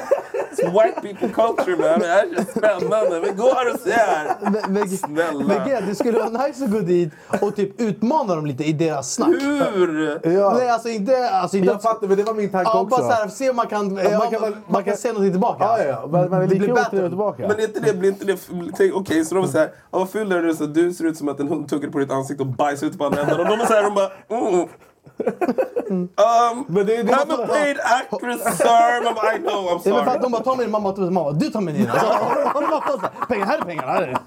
White people culture man. Det här är spännande. Vi går och ser. Snälla. men det skulle vara nice att gå dit och typ utmana dem lite i deras snack. Hur? Ja. Nej, alltså inte... Alltså inte Jag fattar, men det var min tanke ja, också. bara så här, se om man kan, man ja, kan man, man kan se någonting tillbaka. Ja, ja. Men man är Det blir battle. tillbaka. Men är inte det, blir inte det... Okej, så de är såhär, ja, vad ful är du? Så du ser ut som att en hund tuggar på ditt ansikte och bajsar ut på andra änden. Och de är såhär, de bara... Mm. Um, Men det, det, I'm a paid actress sir. Man bara, I know, I'm Ja, men för sorry. att de bara, ta min mamma, ta min mamma. Du tar min Nina. Alltså, [laughs] så här, pengar, här är pengarna.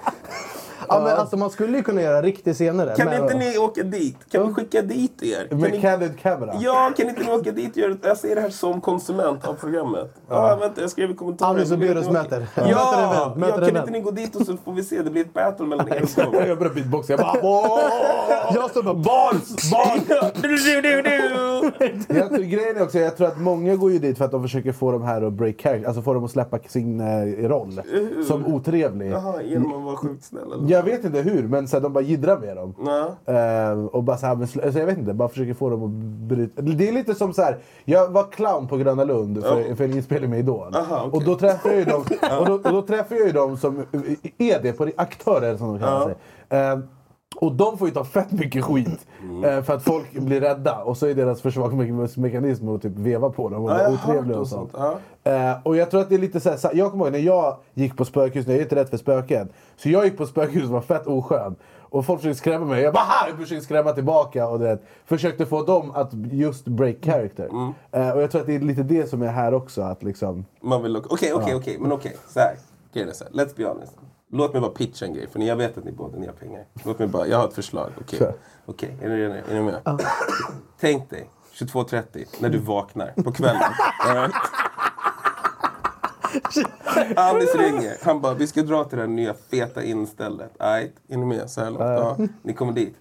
Ja, men alltså, man skulle ju kunna göra riktig senare. Kan men- inte ni åka dit? Kan vi skicka dit er? Kan med ni... candid camera. Ja, kan inte ni åka dit göra Jag ser det här som konsument av programmet. Ja, vänta, jag skrev i kommentaren. Alice och Beros möter. Ja, event, möter ja kan inte ni gå dit och så får vi se. Det blir ett battle mellan er och. [laughs] Jag börjar beatboxa. Jag bara... Jag står bara... Barns! Barns! [laughs] [laughs] Jag tror, grejen är också, jag tror att många går ju dit för att de försöker få de här att break character, alltså få dem att släppa sin eh, roll som otrevlig. Jaha, genom att vara sjukt snäll? Jag vet inte hur, men så här, de bara jiddrar med dem. Eh, och bara så här, men alltså, jag vet inte, bara försöker få dem att bryta. Det är lite som så här. jag var clown på Gröna Lund för, Ja. för en inspelning med Idol. Aha, okej. Och då träffar jag ju dem, [laughs] och då, och då träffar jag ju dem som är det, på aktörer som de kallar sig. Eh, och de får ju ta fett mycket skit Mm. eh, för att folk blir rädda. Och så är deras försvarsmekanism att typ veva på dem och Ja, vara hört otrevliga och och sånt. sånt, ja. Eh, och jag tror att det är lite så här, så- jag kommer ihåg när jag gick på spökhus, när jag är inte rädd för spöken. Så jag gick på spökhus som var fett oskön. Och folk försökte skrämma mig. Jag bara "Ha!" jag försökte skrämma tillbaka och det, försökte få dem att just break character. Mm. Eh, och jag tror att det är lite det som är här också. Att liksom, Man vill... Okej, okej, Ja. okej. Men okej. Är så här. Let's be honest. Låt mig bara pitcha en grej. För jag vet att ni båda ni har pengar. Låt mig bara... Jag har ett förslag. Okej. Kör. Okej, är, ni, är, ni, med? Tänk dig 22.30 när du vaknar på kvällen. [laughs] Alice ringer. Han bara, vi ska dra till det här nya feta instället. Right? Är ni med? Så här långt. Ja. Ni kommer dit.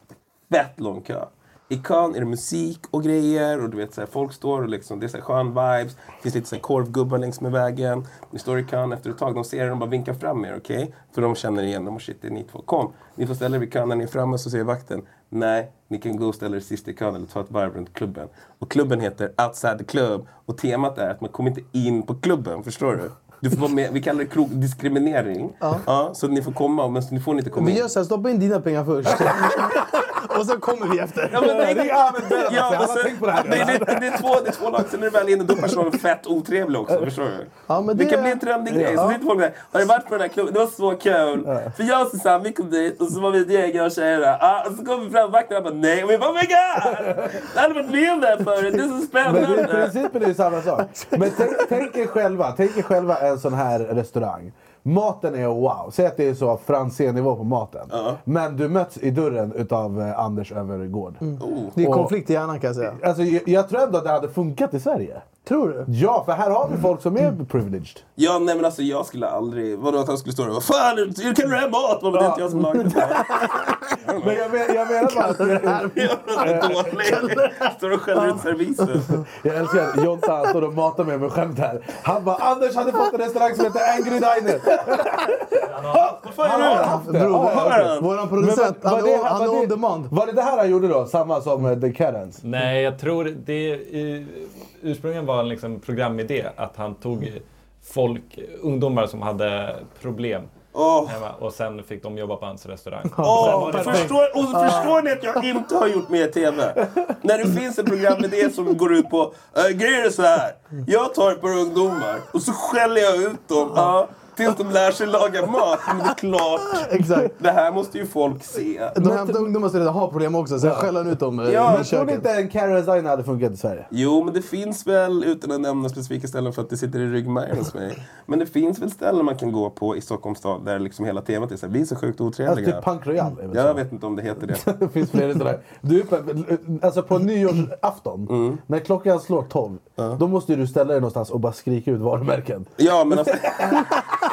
Fett lång kö. I kön är det musik och grejer och du vet så här, folk står och liksom, det är så här skön vibes. Det finns lite så här korvgubbar längs med vägen. Ni står i kön efter ett tag, de ser er och bara vinkar fram er, okej? För de känner igen dem och shit, det är ni två. Kom, ni får ställa er vid kön när ni är framme så säger vakten Nej, ni kan gå och ställa er sist i kön eller ta ett varv runt klubben. Och klubben heter Outside the Club och temat är att man kommer inte in på klubben, förstår du? Du får vara med, vi kallar det krog, diskriminering. Ja. så ni får komma, men ni får inte komma Vi in. gör så här, stoppa in dina pengar först. [laughs] [laughs] och sen kommer vi efter. Ja, men Beran, ja, har sen- tänkt på det här det, det, det, är två, det är två lag, sen är det väl inne, då är personen fett otrevlig också. Förstår du? Ja, men det, det- kan bli en trendig grej. Så sitter folk där, har du varit på den här klubben? Det var så kul. För jag och Susanne, vi kom dit och så var vi ett gäng och tjejer där. Ah, och så kom vi fram, och bara nej. Och vi bara oh my god! Jag hade varit med om det här förut, det är så men det, spännande. principen är ju samma sak. Men tänk, tänk, er själva, tänk er själva en sån här restaurang. Maten är wow. Säg att det är så Franzén-nivå på maten. Men du möts i dörren utav eh, Anders Övergård. Oh. Det är konflikt i hjärnan kan jag säga. Alltså, jag, jag tror ändå att det hade funkat i Sverige. Tror du? Ja, för här har vi folk som är privileged. Ja, nej men alltså jag skulle aldrig... Vadå att han skulle stå där och vad fan, hur kan du ha mat? Men det är inte jag som lagar det. [laughs] Men jag, men, jag menar bara att... Dålig. Står och skäller ut servisen. Jag älskar att Jonta han står och matar mig med skämt här. Han bara Anders hade fått en restaurang som heter Angry Diner. Vad fan Han är haft det. Ja, ja. Våran producent, Men han är- han var är on demand. Var det det här han gjorde då? Samma som eh, The Karens? Nej, jag tror det i, ursprungligen var en liksom programidé att han tog folk, ungdomar som hade problem Åh. hemma och sen fick de jobba på hans restaurang. Åh, förstår, och förstår ni att jag inte har gjort mer TV? När det finns en programidé som går ut på, äh, grejen är så här. Jag tar ett par ungdomar och så skäller jag ut dem. Ja, tills de lär sig laga mat. Men det är klart, [laughs] Exakt. det här måste ju folk se. De hämtar ungdomar som redan har problem också, sen skäller ut dem eh, Ja, i Men tror köket. inte en Diner hade funkat i Sverige? Jo, men det finns väl, utan att nämna specifika ställen för att det sitter i ryggmärgen hos mig. Men det finns väl ställen man kan gå på i Stockholms stad där liksom hela temat är så här, vi är så sjukt Alltså otrevliga. typ Punk Royal är väl jag vet inte om det heter det. [laughs] Det finns fler restauranger. Du, alltså på nyårsafton, [laughs] Mm. när klockan slår 12, då måste du ställa dig någonstans och bara skrika ut varumärken. Ja, men alltså...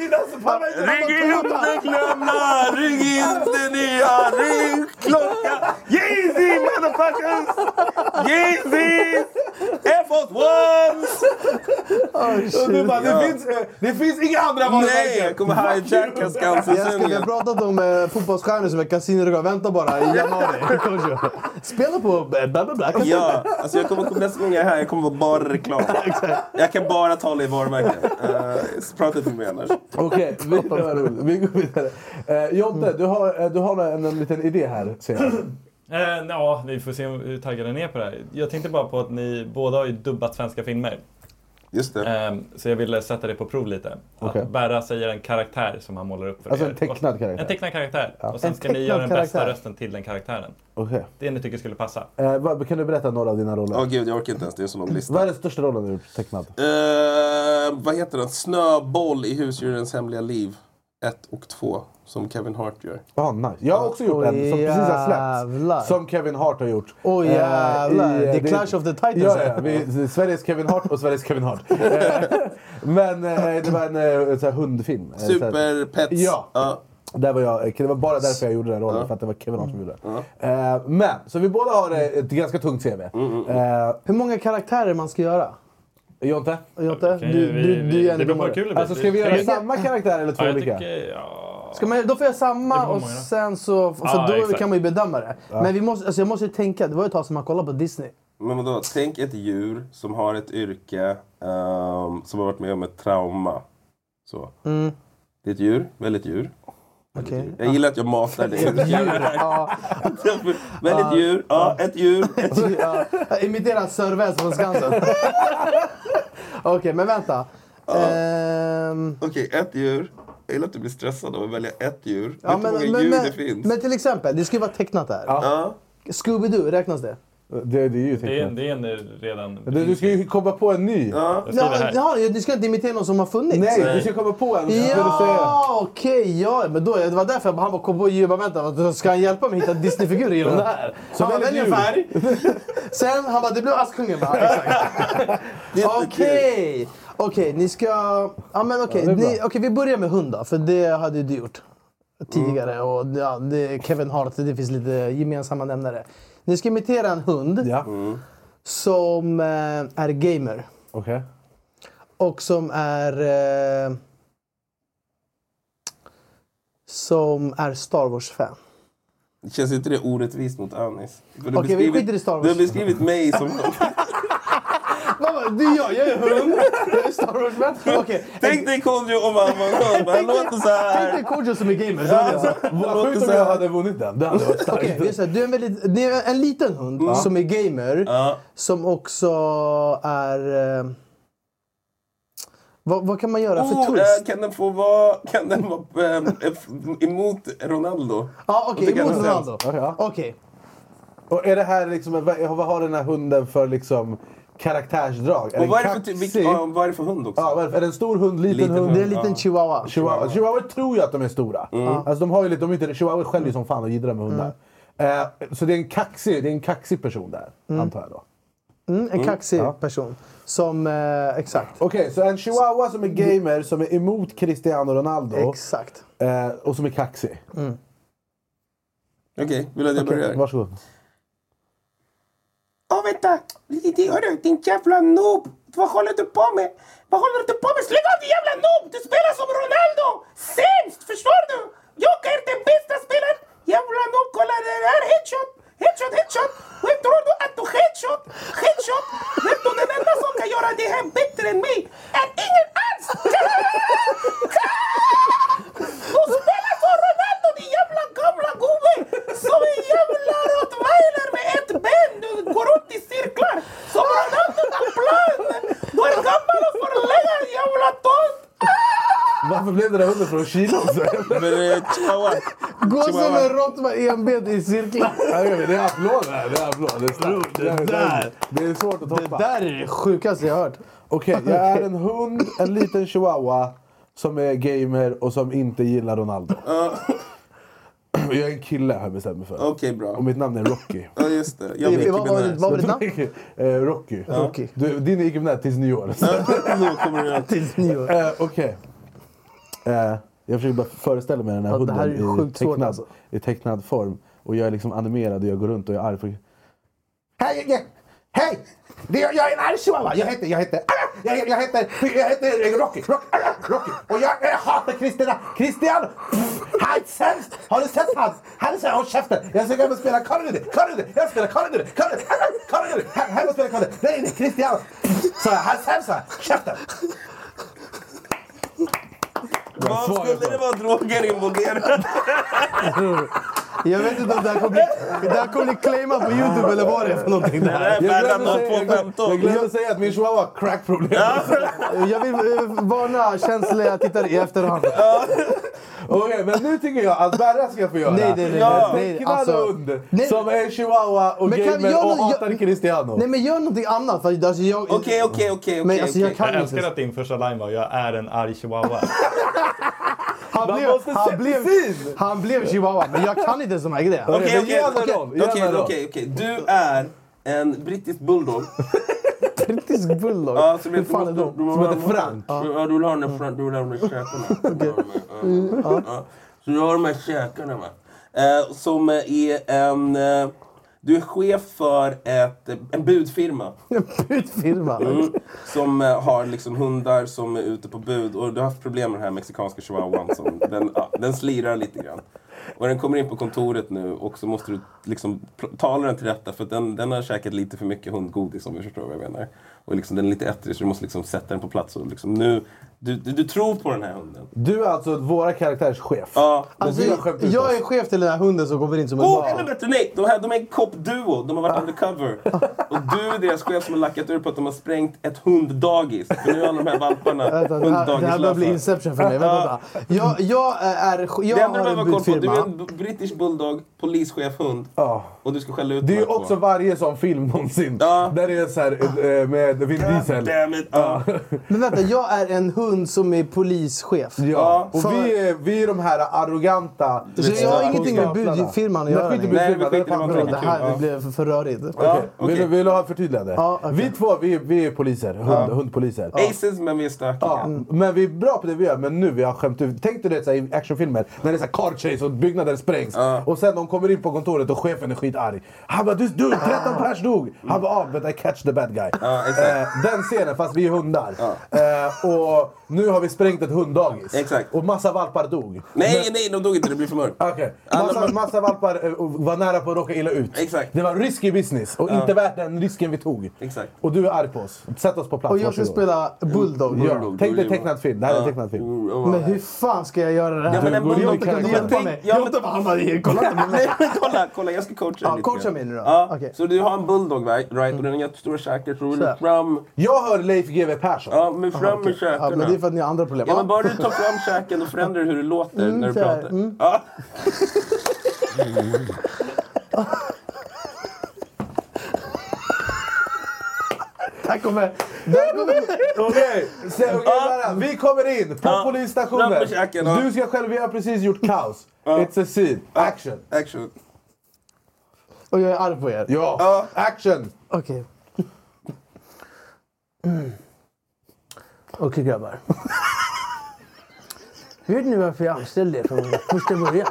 Ring Ring inte glömma, ring inte nya, ring klocka. Yeezy motherfuckers! Yeezy! Air Force Ones! Och du bara, det, finns, eh, det finns inga andra varumärken! Nej, jag kommer hijacka Skansen Jag ska, vi har pratat om eh, fotbollsstjärnor som är kasinoreklam. Vänta bara i januari. [laughs] Spela på bla bla bla. kasino. Ja, alltså jag kommer, nästa gång jag är här jag kommer vara bara reklam. [laughs] Jag kan bara tala i varumärken. Uh, prata inte med mig annars. Okej, [laughs] vi, går vidare. Eh, Jonte, du har, eh, du har en, en liten idé här ser jag. [clears throat] Eh, ja, vi får se hur taggade ni är på det här. Jag tänkte bara på att ni båda har ju dubbat svenska filmer. Just det. Ehm, så jag ville sätta det på prov lite. Att Berra säger en karaktär som han målar upp för Alltså er. en tecknad karaktär? En tecknad karaktär. Ja. Och sen En ska ni göra den bästa karaktär? rösten till den karaktären. Okej. Det ni tycker skulle passa. Eh, vad- kan du berätta några av dina roller? Åh gud, jag orkar inte ens. Det är en så lång lista. Vad är den största rollen du gjort tecknad? Eh, vad heter den? Snöboll i husdjurens hemliga liv. 1 och 2. Som Kevin Hart gör. Ah, nice. Jag har också gjort en som precis har släppts. Som Kevin Hart har gjort. Oj, Eh, jävlar. i, eh, The det- Clash of the Titans Ja, här. ja. Vi, Sveriges Kevin Hart och Sveriges Kevin Hart. Eh, Men eh, det var en eh, så här hundfilm. Eh, Superpets. Ja. Ja. Där var jag, det var bara därför jag gjorde den rollen, Ja. för att det var Kevin Hart som gjorde den. Eh, men, så vi båda har eh, ett ganska tungt CV. Mm, Eh, Hur många karaktärer man ska göra? Jonte? Jonte, Okej, du, vi- du, vi- du är en det beror på hur kul det blir. Alltså ska vi göra samma karaktär eller två Ja, jag olika? tycker, ja. Ska man, då får jag samma och sen så... För Ja, då exakt. kan man ju bedöma det. Men vi måste, alltså jag måste ju tänka, det var ju ett tag sedan man kollade på Disney. Men vadå? Tänk ett djur som har ett yrke, ehm, som har varit med om ett trauma. Så. Mm. Det är ett djur, väldigt djur. Okej. Jag gillar att jag matar dig. [laughs] [laughs] Ja. väldigt djur, ja, ett djur. Ett djur. [laughs] ja. Jag imiterar Sörväs från Skansen. Okej, men vänta. Ehm, Okej, ett djur. Jag gillar att du blir stressad av att välja ett djur. ja, Vet du hur men, många men, djur men, det finns? men till exempel, det ska ju vara tecknat här. Ja. Scooby-Doo, räknas det? Det, det är ju Det är, tecknat. det är en redan... Du, du ska ju komma på en ny. Ja. Jag här. Ja, du ska inte imitera någon som har funnits? Nej, du ska komma på en. och så ska du säga. Ja, okej. ja, men då, det var därför jag- han bara kom på djur. Jag bara, Vänta, vad- ska han hjälpa mig att hitta Disneyfigurer genom det här? [laughs] Så han bara, välj en färg. [laughs] Sen han bara, det blev Askungen. Bara, [laughs] Exakt. Okej, okej, ni ska... Ja, men okej. är bra. Ni- Okej, vi börjar med hund då, för det hade ju du gjort tidigare. Och ja, det, Kevin Hart, det finns lite gemensamma nämnare. Ni ska imitera en hund Ja, som eh, är gamer. okej. Och som är... Eh, som är Star Wars-fan. Känns inte det orättvist mot Anis? Okej, vi skiter i Star Wars. Du har beskrivit mig som... [laughs] Mamma, det är jag, jag är hund. Jag är Star Wars-fan. Okej, Tänk dig Kodjo om han var hund. Han låter så tänk dig här. Kodjo som är gamer. så är det så. Han Vad sjukt om jag här. hade vunnit den. Det hade varit starkt. Okej, det är så här, du är en, väldigt, det är en liten hund som är gamer. Ja. Som också är... Eh, vad, vad kan man göra för Oh, twist? eh, kan den få vara, kan den vara eh, f- emot Ronaldo? Ja, Och okej, kan emot Ronaldo. Ja, ja. Okej. Och är det här liksom, vad har den här hunden för liksom karaktärsdrag? Och vad är, kaxig? vilk, ja, vad är det för hund också? Ja, är det- är det en stor hund, liten, Liten hund? hund. Det är en liten chihuahua. Chihuahua. Chihuahua tror jag att de är stora. Alltså de har ju lite, de är inte, chihuahua skäller ju som fan och jiddrar med hundar. Eh, så det är en kaxig, det är en kaxig person där, antar jag då. Mm, en kaxig Ja. person. Som, eh, exakt. Okej, så en chihuahua som är gamer, som är emot Cristiano Ronaldo Exakt. eh, och som är kaxig. Okej, vill du att jag börjar? varsågod. Åh vänta! Hörru, din jävla noob! Vad håller du på med? Vad håller du på med? Släng av din jävla noob! Du spelar som Ronaldo! Sämst! Förstår du? Jag är den bästa spelaren! Jävla noob! Kolla det här! Headshot! Headshot! Headshot! Vem tror du att du headshot? Headshot! Vet du den enda som kan göra det här bättre än mig är ingen alls! [laughs] Du spelar jävla gamla gubbe! Som en jävla rottweiler med ett ben! Du går runt i cirklar! Som Ronaldo plan! Du är gammal och förlegad jävla tomt! Varför blev den där hunden från Kina också? Gå som en rottweiler enbent i cirklar. Det är applåder här. Det är applåder. Det är. Det där. Det är svårt att Det toppa. där är det sjukaste jag hört. Okej, jag är en hund, en liten chihuahua som är gamer och som inte gillar Ronaldo. Jag är en kille har jag bestämt mig för. Okej, bra. Och mitt namn är Rocky. Ja, just det. Jag vet vad var ditt- vad var ditt namn? [laughs] Eh, Rocky. Rocky. Du, din är Igmnä tills nyår. Nu [laughs] kommer det Tills nyår. Eh, Okej. Eh, jag försöker bara föreställa mig den här Ja, det hunden här är i, sjukt svårt, tecknad, alltså. i tecknad form. Och jag är liksom animerad och jag går runt och är arg. För... Hej! Hej! Det, jag är en arg chihuahua. Jag heter, jag heter, jag, jag heter, jag heter Rocky. Rocky, Rocky. Och jag, jag hatar Kristina. Christian! Han är sämst! Har du sett hans? Han är såhär, håll käften! Jag ska gå hem och spela Call of Duty. Call of Duty. Jag spelar Call of Duty. Call of Duty. Call of Duty. Hem och spela Call of Duty. Nej, nej, Christian! Så han är sämst. Käften! Vad skulle det vara droger involverade? Jag vet inte om det här kommer bli, det här kommer bli claimat på Youtube eller vad det är för någonting. Det här. Jag glömde säga- jag- Jag glömde säga att min chihuahua har crackproblem. Jag vill eh, varna känsliga tittare i efterhand. Okej, men nu tycker jag att Berra ska få göra Nej, nej, nej, en nej, tecknad alltså- hund nej. som är chihuahua och Men kan- gamer gör och hatar Cristiano. Nej men gör någonting annat. Alltså, jag, Okej, okej, okej. Alltså, jag okej. kan Jag älskar att din första line var jag är en arg chihuahua. [laughs] Han Man blev, måste han, se blev, fin. han blev chihuahua, men jag kan inte såna här grejer. Okej, okej, okej, okej, okej, okej. Du är en brittisk bulldog. [laughs] Brittisk bulldog? Ja, som Hur fan är de? Som heter Frank. Ja, du vill ha den Frank, du vill ha de där käkarna. [laughs] Ja, ja. Så du har de här käkarna va. Eh, som är en... Eh, du är chef för ett, en budfirma. [laughs] En budfirma? Mm, som eh, har liksom hundar som är ute på bud. Och du har haft problem med den här mexikanska chihuahuan. Som, [laughs] den, ja, den slirar lite grann. Och den kommer in på kontoret nu och så måste du liksom tala den till rätta för den, den har käkat lite för mycket hundgodis om du förstår vad jag menar. Och liksom, den är lite ettrig så du måste liksom sätta den på plats. Och liksom nu, du, du, du tror på den här hunden. Du är alltså våra karaktärers chef. Ja. Alltså, jag oss. är chef till den här hunden som kommer in som en Oh, barn. bättre! Nej! De, här, de är en cop-duo. De har varit undercover. Och du är deras chef som har lackat ur på att de har sprängt ett hunddagis. För nu är alla de här valparna Vänta, det, här, börjar bli hunddagislösa. Inception för mig. Vänta, vänta. Jag, jag är... Jag Det enda du behöver koll på, du är en b- brittisk bulldog, polischef hund. Ja. Och du ska skälla ut Det är två. också varje sån film någonsin. Ja. Där det är så här eh, med Vin Diesel. Ja. [laughs] Men vänta, jag är en hund som är polischef. Ja, och För- vi är, vi är de här arroganta... Så jag har ingenting med budfirman att göra i längre. Nej, vi skiter i vad Det är man Det tänker. här Ja. blev för, rörigt. Ja, Okej. Vill, du, vill du ha förtydligande? Ja, okej. Vi två, vi, vi är poliser. Hund, Hundpoliser. Aces, men vi är stökiga. Ja, men vi är bra på det vi gör, men nu vi har skämt ut. Tänk dig det så här, i actionfilmer, när det är så här car chase och byggnader sprängs. Ja. Och sen de kommer in på kontoret och chefen är skitarg. Han bara du, du 13 pers dog! Han bara ah, but I catch the bad guy. Ja, exakt. Eh, den scenen, fast vi är hundar. Ja. Eh, och nu har vi sprängt ett hunddagis. Exakt. Och massa valpar dog. Nej, nej, de dog inte. Det blir för mörkt. [laughs] Okej. Massa, massa valpar eh, var nära på att råka illa ut. Exakt. Det var risky business och inte värt den risken vi tog. Exakt. Och du är arg på oss. Sätt oss på plats. Och jag ska varsågod. spela Bulldog. Ja, Bulldog, tänk dig Bulldog. tecknad film. Det här är en tecknad film. Men hur fan ska jag göra det här? Ja, men en Du, bulldog- Jonte, kan du jag hjälpa tänk- mig? ja, men- Jonte bara, han bara, kolla inte på mig. [laughs] Nej, men kolla, kolla, jag ska coacha Ja, dig lite coacha grann. mig nu då. Ja, Okej. Så du har en bulldog, right? right? Och den har jättestora käkar. Så du Så här. fram... Jag hör Leif GW Persson. Ja, men fram med käkarna. Ja, men det är för att ni har andra problem. Ja, men bara du tar fram käken, då förändrar hur det låter Mm, när du så här, pratar. mm. Ja. Där kommer... Där kommer... Okej, vi kommer in på Ja. Polisstationen. Du ska själv, vi har precis gjort kaos. It's a scene. Action. Action. Och jag är arg på er. Ja, action. Okej. [clears throat] Mm. Okej grabbar. Vet ni varför jag anställde er från första början?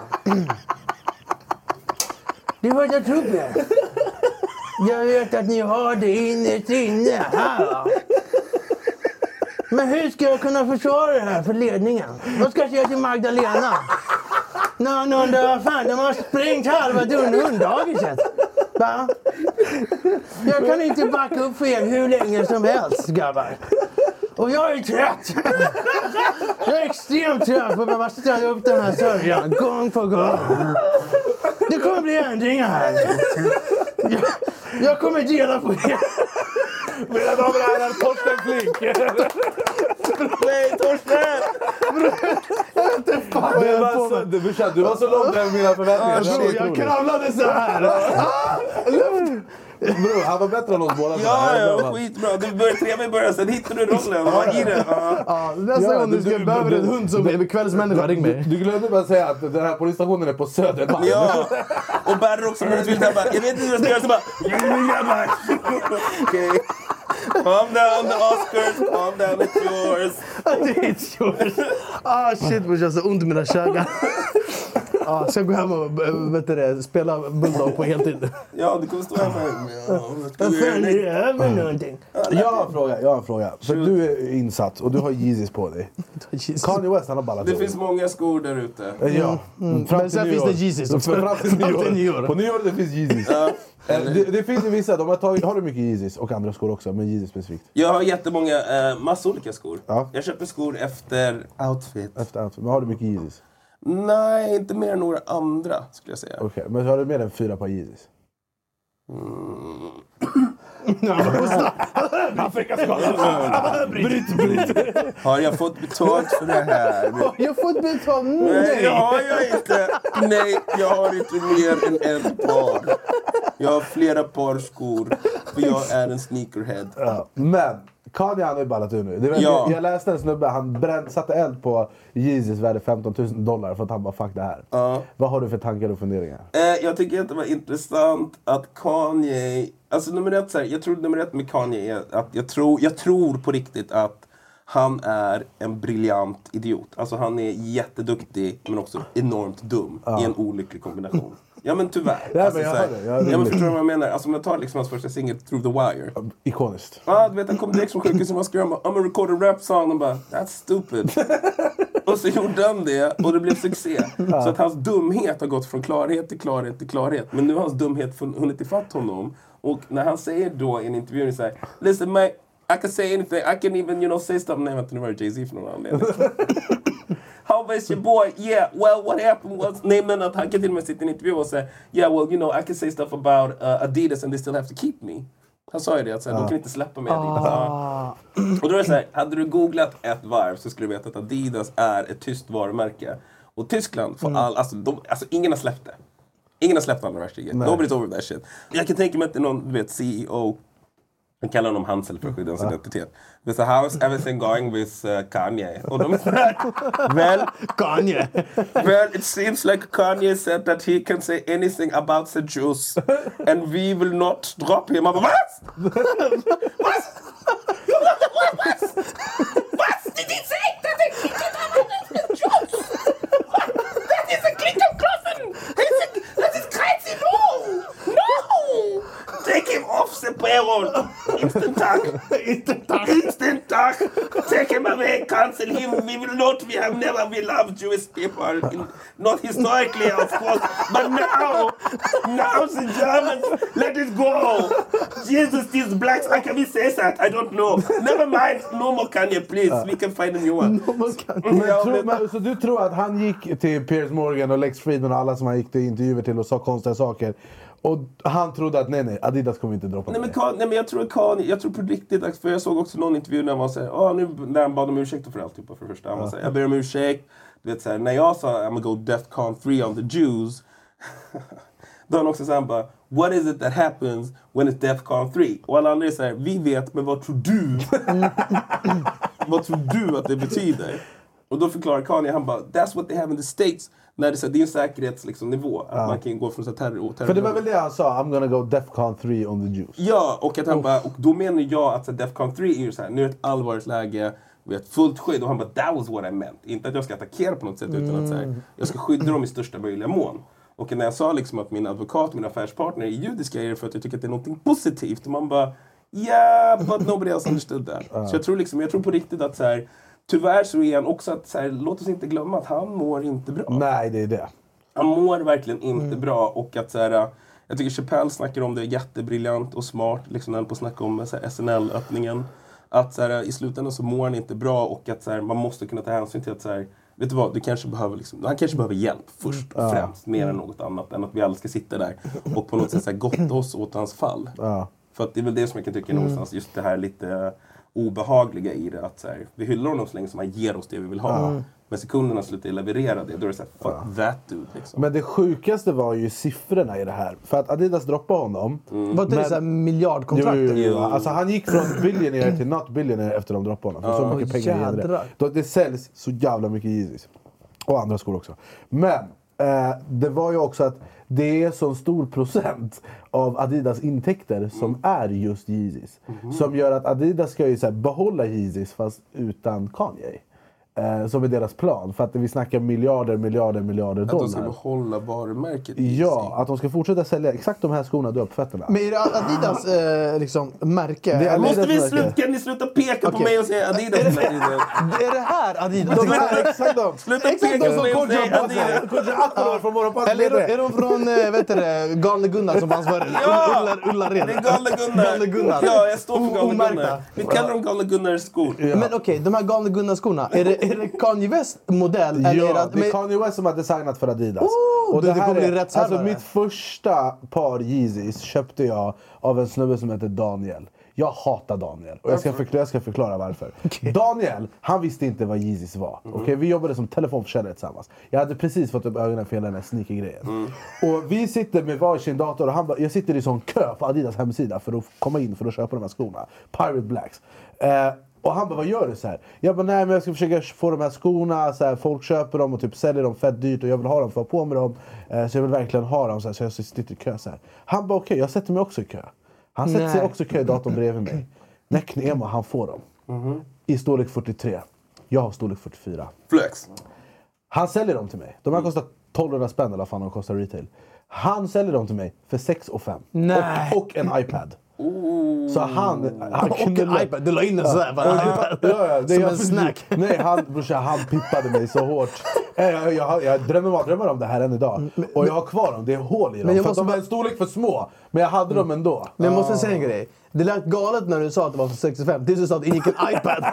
Det var att jag tror på er. Jag vet att ni har det innerst inne. Här. Men hur ska jag kunna försvara det här för ledningen? Vad ska jag säga till Magdalena? När hon undrar vad fan, de har sprängt halva hunddagiset. Va? Jag kan inte backa upp för er hur länge som helst grabbar. Och jag är trött. Jag är extremt trött på att behöva ställa upp den här sörjan gång på gång. Det kommer bli ändringar här. Jag, jag kommer dela på er. Mina damer och herrar, Torsten Flink. Nej, Torsten! Jag inte fan Du var så, du, brorsan, du var så långt över mina förväntningar. Jag kravlade så här. Bror, han var bättre än oss båda. Ja, var skitbra. Du börjar treva i början, sen hittar du rollen. Vad i det? Ja. Ja, nästa Ja, gång du du- behöver en hund som kvällsmänniska, ring mig. Du glömde bara säga att den här polisstationen är på Södermalm. Ja, och Berro också jag vet inte hur jag ska göra, så bara. Okej. Calm down the Oscars, calm down it's yours. It's yours. Ah shit brorsan, så ont i mina käkar. Ja, ska gå hem och äh, vet det, spela Bulldog på heltid. Ja, du kommer stå här med... Någonting? Jag har en fråga. Jag har en fråga. För du är insatt och du har Yeezys på dig. Kanye West han har ballat Det finns många skor där ute. Ja. Mm. Fram Men sen finns det Yeezys också. [laughs] Fram till nyår. nyår. På nyår det finns Yeezys. Eh, Det, det finns ju vissa, de har, tagit, har du mycket Yeezys och andra skor också, men Yeezys specifikt. Jag har jättemånga, eh, massa olika skor. Ja. Jag köper skor efter outfit. Efter outfit. Men har du mycket Yeezys? Nej, inte mer än några andra skulle jag säga. Okej, men har du mer än fyra par Yeezys? [laughs] Bryt, bryt. Har jag fått betalt för det här? [laughs] Jag har fått betalt. Nej, det har jag inte. Nej, jag har inte mer än ett par. Jag har flera par skor, för jag är en sneakerhead. Ja. Men Kanye han har ju ballat ur nu. Det var, Ja. jag, jag läste en snubbe, han bränn, satte eld på Yeezys värde 15 000 dollar för att han bara fuck det här. Ja. Vad har du för tankar och funderingar? Eh, jag tycker att det var intressant att Kanye... Alltså nummer ett, så här, jag tror nummer ett med Kanye är att jag tror, jag tror på riktigt att han är en briljant idiot. Alltså han är jätteduktig men också enormt dum i en olycklig kombination. Ja men tyvärr. Ja, alltså, men jag så här, hör det. Jag ja, men förstår du vad jag menar? Alltså om jag tar liksom hans första singel Through the Wire. Ikoniskt. Ja, du vet han kom direkt från sjukhuset och skrev I'm gonna record a rap song och bara That's stupid. och så gjorde han det och det blev succé. Så att hans dumhet har gått från klarhet till klarhet till klarhet. Men nu har hans dumhet hunnit ifatt honom. Och när han säger då i en intervju så här Listen mate, I can say anything. I can even you know say stuff. Nej vänta nu var det Jay-Z för någon anledning. How is your boy? Yeah, well what happened was... Nej men att han kan till och med sitta i en intervju och säga Yeah well you know I can say stuff about uh, Adidas and they still have to keep me. Han sa ju det, att så här, de kan inte släppa mig Adidas. Ja. Och då är det så här, hade du googlat ett varv så skulle du veta att Adidas är ett tyst varumärke. Och Tyskland får all, alltså, de, alltså ingen har släppt det. Ingen har släppt andra världskriget. Nobody's over that shit. Jag kan tänka mig att det är någon, du vet, CEO man kallar honom Hansel för att skydda hans identitet. Men så how's everything going with uh, Kanye? Och de är så här, well, Kanye. well, it seems like Kanye said that he can say anything about the Jews and we will not drop him. Bara, vad? Vad? Vad? Vad? Did he say that he kicked out the Jews? That is a Klinkenklassen! That is crazy! No! No! Take him off the payroll! Instant tag! [laughs] Instant tag! Instant tag! Take him away! Cancel him! We will not! We have never! We love Jewish people! In, not historically, of course, but now! Now the Germans! Let it go! Jesus, these blacks! How can we say that? I don't know. Never mind! No more Kanye, please! We can find a new one. Men, Ja, tror, men- men, så du tror att han gick till Piers Morgan och Lex Friedman och alla som han gick till intervjuer till och sa konstiga saker. Och han trodde att nej, nej, Adidas kommer inte droppa Nej men, Kan, nej men jag tror Kanye, jag tror på riktigt, att- för jag såg också någon intervju när han var såhär, ah, nu, när han bad om ursäkt för alltihopa för det första. Han var såhär, jag ber om ursäkt. Du vet såhär, när jag sa I'm gonna go Defcon 3 on the Jews. [laughs] då han också såhär, bara, what is it that happens when it's Defcon 3? Och alla andra är såhär, vi vet, men vad tror du? [laughs] vad tror du att det betyder? Och då förklarar Kanye, han bara, that's what they have in the States. När det, är det är en säkerhetsnivå, liksom, nivå, att man kan gå från så terror, terror För det var väl det han sa, I'm gonna go Defcon 3 on the Jews. Ja, och, att han bara, och då menar jag att så Defcon 3 är ju så här, nu är det ett allvarligt läge, vi har ett fullt skydd. Och han bara, that was what I meant. Inte att jag ska attackera på något sätt, utan att så här, jag ska skydda dem i största möjliga mån. Och när jag sa liksom att min advokat, min affärspartner är judiska, är det för att jag tycker att det är något positivt. Och man bara, yeah, but nobody else understood that. Så jag tror, liksom, jag tror på riktigt att så här, tyvärr så är han också att, så här, låt oss inte glömma att han mår inte bra. Nej, det är det. Han mår verkligen inte bra och att så här, jag tycker Chappelle snackar om det jättebriljant och smart, liksom när han på att snacka om SNL-öppningen. Att så här, i slutändan så mår han inte bra och att så här, man måste kunna ta hänsyn till att så här, vet du vad, du kanske behöver liksom, han kanske behöver hjälp först och Ja. främst, mer än något annat. Än att vi alla ska sitta där och på något sätt så här, gotta oss åt hans fall. Ja. För att det är väl det som jag kan tycka är någonstans, just det här lite obehagliga i det. Att så här, vi hyllar honom så länge som han ger oss det vi vill ha. Mm. Men sekunderna slutar leverera det, då är det såhär, fuck that dude. Liksom. Men det sjukaste var ju siffrorna i det här. För att Adidas droppade honom. Mm. Var inte det Men- så här miljardkontrakt? Jo, jo, jo. Alltså, han gick från billionaire till not billionaire efter de droppade honom. För så Ja. mycket pengar det. Jädrar. Då- Det säljs så jävla mycket Yeezys. Och andra skor också. Men eh, det var ju också att det är så stor procent av Adidas intäkter som är just Yeezys. Som gör att Adidas ska ju så behålla Yeezys fast utan Kanye. Eh, som är deras plan. För att vi snackar miljarder, miljarder, miljarder Att de ska dollar. behålla varumärket. Ja, att de ska fortsätta sälja exakt de här skorna du har på fötterna. Men är det Adidas eh, liksom, märke? Det är eller- Måste vi Adidas sluta, kan ni sluta peka på Okej. mig och säga Adidas? Är det här Adidas? De här, [laughs] exakt de! Sluta Exakt peka de på som Kodjo Adidas. Akolor från Morgonpasset. Eller är de, är de från äh, vet du, det, Galne Gunnar som fanns [laughs] förr? Ja! Ulla- Ullared? Det är Galne Gunnar. Galne Gunnar. Ja, jag står för Galne. Gunnar. Vi kallar dem Galne Gunnars skor. Men okej, de här Galne Gunnar-skorna, är det, är det Kanye West modell? eller är Ja, det, det är Kanye West som har designat för Adidas. Oh, det kommer bli är- rättshärvare. alltså mitt första par Yeezys köpte jag av en snubbe som heter Daniel. Jag hatar Daniel och jag ska förklara, jag ska förklara varför. [laughs] Daniel, han visste inte vad Yeezys var. Okej, vi jobbade som telefonförsäljare tillsammans. Jag hade precis fått upp ögonen för hela den här sneaker-grejen. Och vi sitter med varsin dator och han bara, jag sitter i sån kö på Adidas hemsida för att komma in för att köpa de här skorna. Pirate Blacks. Eh, och han bara, vad gör du? Så här? Jag bara, nej men jag ska försöka få de här skorna. Så här, folk köper dem och typ säljer dem fett dyrt och jag vill ha dem för att ha på mig dem. Eh, så jag vill verkligen ha dem. Så, här, så jag sitter i kö. Så här. Han bara, okej jag sätter mig också i kö. Han sätter sig också i kö i datorn bredvid mig. Neck Emo, han får dem. I storlek 43. Jag har storlek 44. Flex. Han säljer dem till mig. De här kostar 1200 spänn eller vad fan de kostar retail. Han säljer dem till mig för 6 och 5. Nej. Och, och en iPad. Så han... han [laughs] Och en iPad, du la in den sådär bara. Ja, ja, ja, det- Som jag- en snack. Nej, han, brorsan, han pippade mig så hårt. [laughs] Eh, Jag, jag, jag drömmer mardrömmar om det här än idag. Och jag har kvar dem, det är hål i dem. Men jag För måste de var en storlek för små. Men jag hade dem ändå. Men jag måste säga en grej. Det lät galet när du sa att det var för 65 tills du sa att det gick en [laughs] iPad.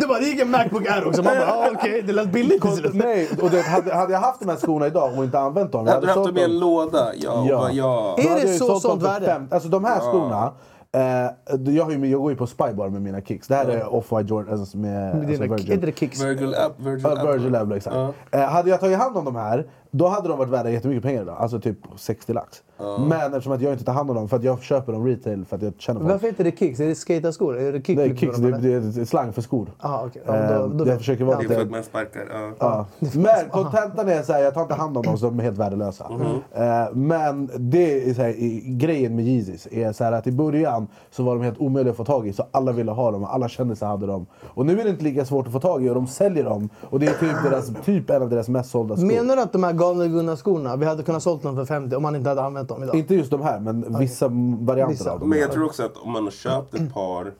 du bara, det gick en Macbook Air också. Man bara, ah, okej, det lät billigt till. Nej, och det, hade, hade jag haft de här skorna idag och inte använt dem. jag Hade du haft dem i en låda? Ja. Ja. ja. Då Är det så- sånt värde? fem- Alltså de här Ja. skorna. Eh, jag, har ju, jag går ju på Spybar med mina kicks. Det här är Off-White Jordans med Med alltså Virgil. inte det kicks? Virgil Ab, Virgil Ja, Abloh. Virgil Abloh, exakt. Ja. Eh, hade jag tagit hand om de här, då hade de varit värda jättemycket pengar idag. Alltså typ 60 lax. Men eftersom att jag inte tar hand om dem, för att jag köper dem retail för att jag känner folk. Varför heter det kicks? Är det skaterskor? Är det kick? Det är kicks, det, det är slang för skor. Ah, okej. Ja, då- då- jag försöker vara Det är för att man sparkar. Ja. Ja. Men kontentan är såhär, jag tar inte hand om dem så de är helt värdelösa. Eh, men det är så här, grejen med Yeezys är så här att i början så var de helt omöjliga att få tag i. Så alla ville ha dem och alla kändisar hade dem. Och nu är det inte lika svårt att få tag i och de säljer dem. Och det är typ, deras, typ en av deras mest sålda skor. Menar du att de här galna Gunnar-skorna, vi hade kunnat sålt dem för 50 om man inte hade använt dem idag? Inte just de här, men vissa varianter Vissa. av dem. Men jag tror också att om man har köpt ett par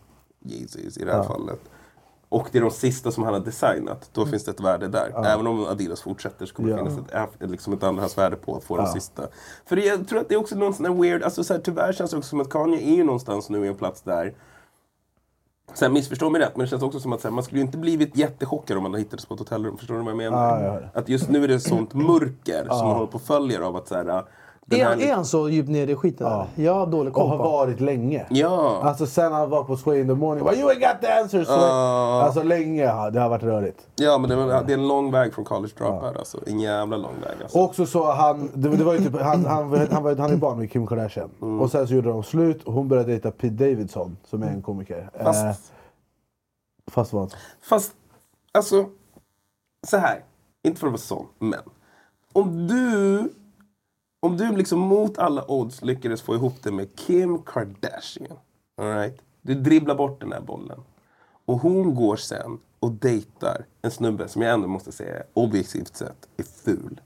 Yeezys i det här fallet och det är de sista som han har designat, då finns det ett värde där. Även om Adidas fortsätter så kommer det Ja. finnas ett, liksom ett andrahandsvärde på att få de sista. För jag tror att det är också någon sån här weird, alltså så här, tyvärr känns det också som att Kanye är ju någonstans nu i en plats där här, missförstå mig rätt, men det känns också som att här, man skulle inte blivit jättechockad om man hittats på ett hotellrum. Förstår du vad jag menar? Ja, jag hör det. Att just nu är det sånt mörker som man håller på och följer av att så här, den Är, han- är han så djupt nere i skiten? Ja. Jag har dålig Och koll har på honom. varit länge. Ja. Alltså sen han var på Sway in the morning. Well, you ain't got the answers! Sway. Ja. Alltså länge, ja, det har varit rörigt. Ja, men det, det är en lång väg från college dropout alltså. En jävla lång väg alltså. Också så han, det, det var ju typ, han, han, han, var, han är barn med Kim Kardashian. Mm. Och sen så gjorde de slut och hon började dejta Pete Davidson som är en komiker. Fast- Eh, fast vad? Fast, alltså, så här. Inte för att vara sån, men. Om du, om du liksom mot alla odds lyckades få ihop det med Kim Kardashian. All right? Du dribblar bort den här bollen. Och hon går sen och dejtar en snubbe som jag ändå måste säga objektivt sett är ful.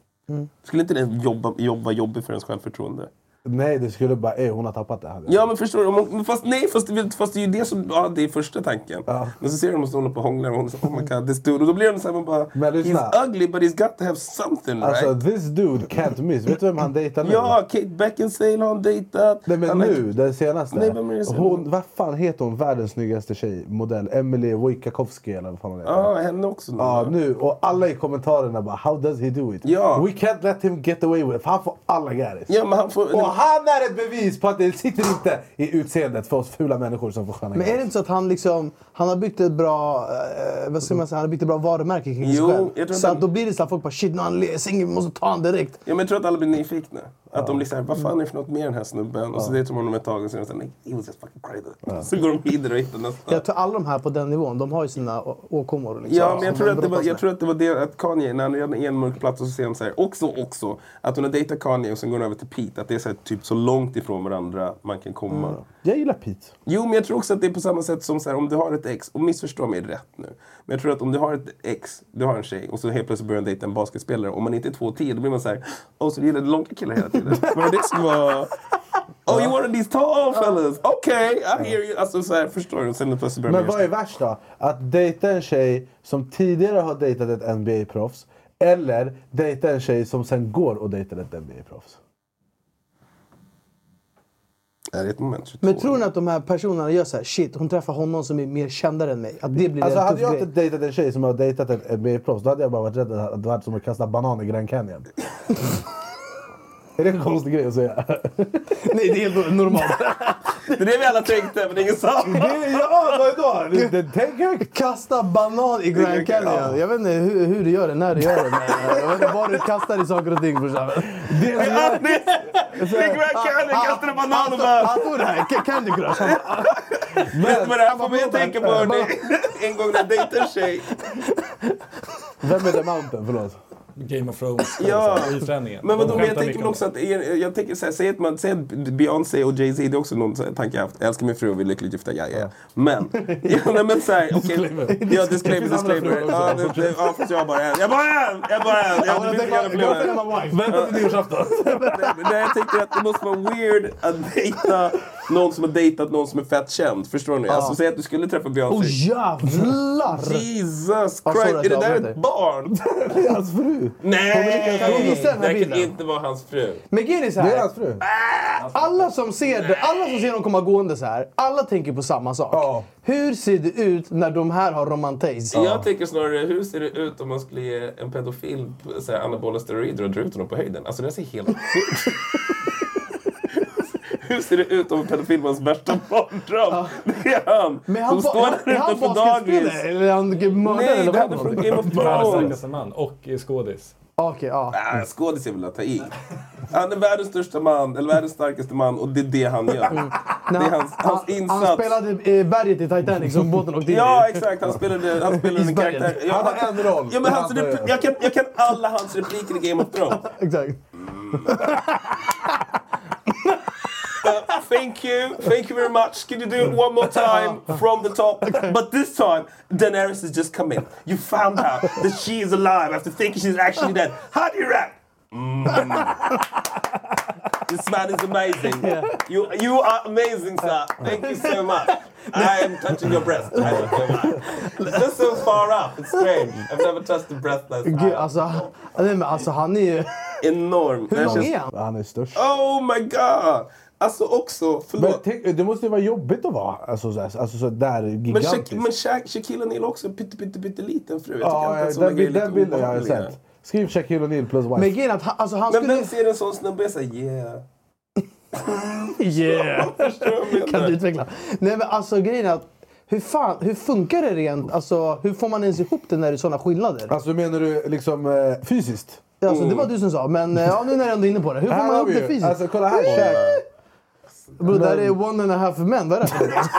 Skulle inte det jobba, jobba jobbigt för ens självförtroende? Nej, det skulle bara, eh, hon har tappat det. Ja men förstår du? Fast nej, fast, fast det är ju det som ja, det är första tanken. Men så ser de att hon på och hånglar och hon säger oh my god this dude. Och då blir hon såhär man bara Men lyssna. He's ugly but he's got to have something Alltså right? this dude can't miss. Vet du vem han dejtar nu? Ja, Kate Beckinsale har han dejtat. Nej men Han nu, den senaste. Nej, vem är det senaste? hon, vad fan heter hon? Världens snyggaste tjej, modell. Emily Wojciechowski eller vad fan hon heter. Ja, henne också. nu. Ja, nu. Och alla i kommentarerna bara “How does he do it?” Ja. “We can't let him get away with it” han får alla gäris. Ja, men han får... Och han är ett bevis på att det sitter inte i utseendet för oss fula människor som får sköna Men är det inte så att han liksom, han har byggt ett bra, eh, vad ska man säga, han har byggt ett bra varumärke kring sig Jo, själv. jag tror Så att att då blir det så att folk bara shit, nu är han le- singel, vi måste ta han direkt. Ja, men jag tror att alla blir nyfikna. Att de blir såhär, vad fan är det för något med den här snubben? Och så dejtar man honom ett tag och så är de såhär, he was just fucking crazy. Så går de vidare och hittar nästa. Jag tror alla de här på den nivån, de har ju sina åkommor. Liksom, Ja, men jag tror, de att det var, jag tror att det var det att Kanye, när han redan är en mörk plats och så säger han så här, också, också, att hon har dejtat Kanye och sen går hon över till Pete, att det är så, här, typ så långt ifrån varandra man kan komma. Jag gillar Pete. Jo, men jag tror också att det är på samma sätt som så här, om du har ett ex, och missförstå mig rätt nu. Men jag tror att om du har ett ex, du har en tjej och så helt plötsligt börjar du dejta en basketspelare, om man inte är två tio, då blir man så här, åh, så du gillade långa killar hela tiden? [laughs] Var det det som var... Oh, you wanted these tall fellas? Okay, I hear you. Alltså så här, förstår du? Sen plötsligt börjar Men vad är värst då? Att dejta en tjej som tidigare har dejtat ett NBA-proffs eller dejta en tjej som sen går och dejtar ett NBA-proffs? Är det ett moment 22? Men tror ni att de här personerna gör så här, shit, hon träffar honom som är mer kändare än mig? Att det blir Alltså en hade jag grej? inte dejtat en tjej som har dejtat ett NBA-proffs då hade jag bara varit rädd att det varit som att kasta banan i Grand Canyon. [laughs] är det en konstig grej att säga? [laughs] Nej, det är helt normalt. [laughs] Det är det vi alla tänkte, men ingen sa. Det, ja, vadå? Det, det, tänk högt! Kasta banan i Grand Canyon. Jag vet inte hur, hur du gör det, när du gör det. Men jag vet inte vad du kastar i saker och ting brorsan. Det är Det är Grand Canyon, kastade banan och bara... Han tog det här, Ca- Candy Crush. Vet du vad det här får mig att tänka på? En gång när jag dejtade en tjej. Vem är The Mountain? Förlåt. Game of Thrones. [laughs] Ja. I träningen. Men vadå, men jag tänker också att, er- jag tänker så här, säg att man säger att Beyoncé och Jay-Z, det är också någon så här tanke jag haft. Jag älskar min fru och vi är lyckligt gifta, ja, ja. Men, [laughs] ja, nej, men så här, okej. Disclaimer. Ja, disclaimer, disclaimer. Ja, det, det, ja, fast jag har bara en. Jag bara en! Jag bara en! Jag har inte fler. Vänta till nyårsafton. [laughs] Nej, jag tänker att det måste vara weird att dejta någon som har dejtat någon som är fett känd. Förstår ni? Alltså säg att du skulle träffa Beyoncé. Åh jävlar! Jesus Ja, Christ! att är det där ett barn? Det är hans fru. Nej! Kan vi visa den här Det kan bilden? inte vara hans fru. Men grejen är så Det är hans fru. Alla som ser det, alla som ser dem komma gående så här, alla tänker på samma sak. Ja. Hur ser det ut när de här har romantis? Jag tänker snarare, hur ser det ut om man skulle ge en pedofil så här, anabola steroider och dra ut honom på höjden? Alltså det ser helt sjukt Hur ser det ut om en pedofil var hans värsta mardröm? Det är han! Men han, som står där är han utanför dagis. Eller är han mördare? Nej, eller det är från han? Game of Thrones. man och skådis. Okej, ja. Ah, skådis är väl att ta i. Han är världens största man, eller världens starkaste man och det är det han gör. Det är hans, hans Han insats. spelade eh, berget i Titanic som båten åkte in Ja, exakt. Han spelade, han spelade en karaktär. Ja, Han har en roll. Ja, men hans Han jag, kan, jag kan alla hans repliker i Game of Thrones. [laughs] Exakt. Uh, thank you, thank you very much. Can you do it one more time from the top? But this time, Daenerys has just come in. You found out that she is alive after thinking she's actually dead. How do you rap? Mm. this man is amazing. You, you are amazing, sir. Thank you so much. I am touching your breast. I don't know why. It's just so far up. It's strange. I've never touched a breast that's Gud, high. alltså, han- nej, men alltså han är ju... Enorm. Hur lång är han? Han är störst. Oh my god! Alltså också, Men förlåt. tänk, det måste ju vara jobbigt att vara alltså, så, alltså, så där Men, gigantisk. Sha- men Sha- Shaquille O'Neal också en pytte, pytte, pytte liten fru. Jag tycker ja, den, är den bilden jag har obehagliga. sett. Skriv Shaquille O'Neal plus wife. Men grejen att han, alltså, han Men skulle... vem ser en sån snubbe och säger yeah? [laughs] Yeah! [laughs] Du jag Kan du utveckla? Nej men alltså grejen är att hur, fan, hur funkar det rent? Alltså, hur får man ens ihop det när det är sådana skillnader? Alltså menar du liksom eh, fysiskt? Alltså, det var du som sa, men eh, ja, nu när jag ändå är inne på det. Hur får man ihop det fysiskt? Alltså kolla här Bro, det här är one and a half men. Vad är det här för?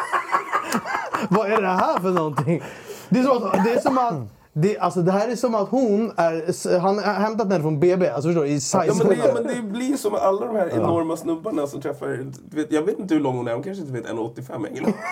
[laughs] Vad är det här för någonting? Det är som att... Det, är som att det, alltså, det här är som att hon är... Han har hämtat den från BB, alltså förstår du? I size. Ja, men, det, men det blir som med alla de här enorma snubbarna som träffar... Vet, jag vet inte hur lång hon är, hon kanske inte vet 1,85 ingen aning. [laughs]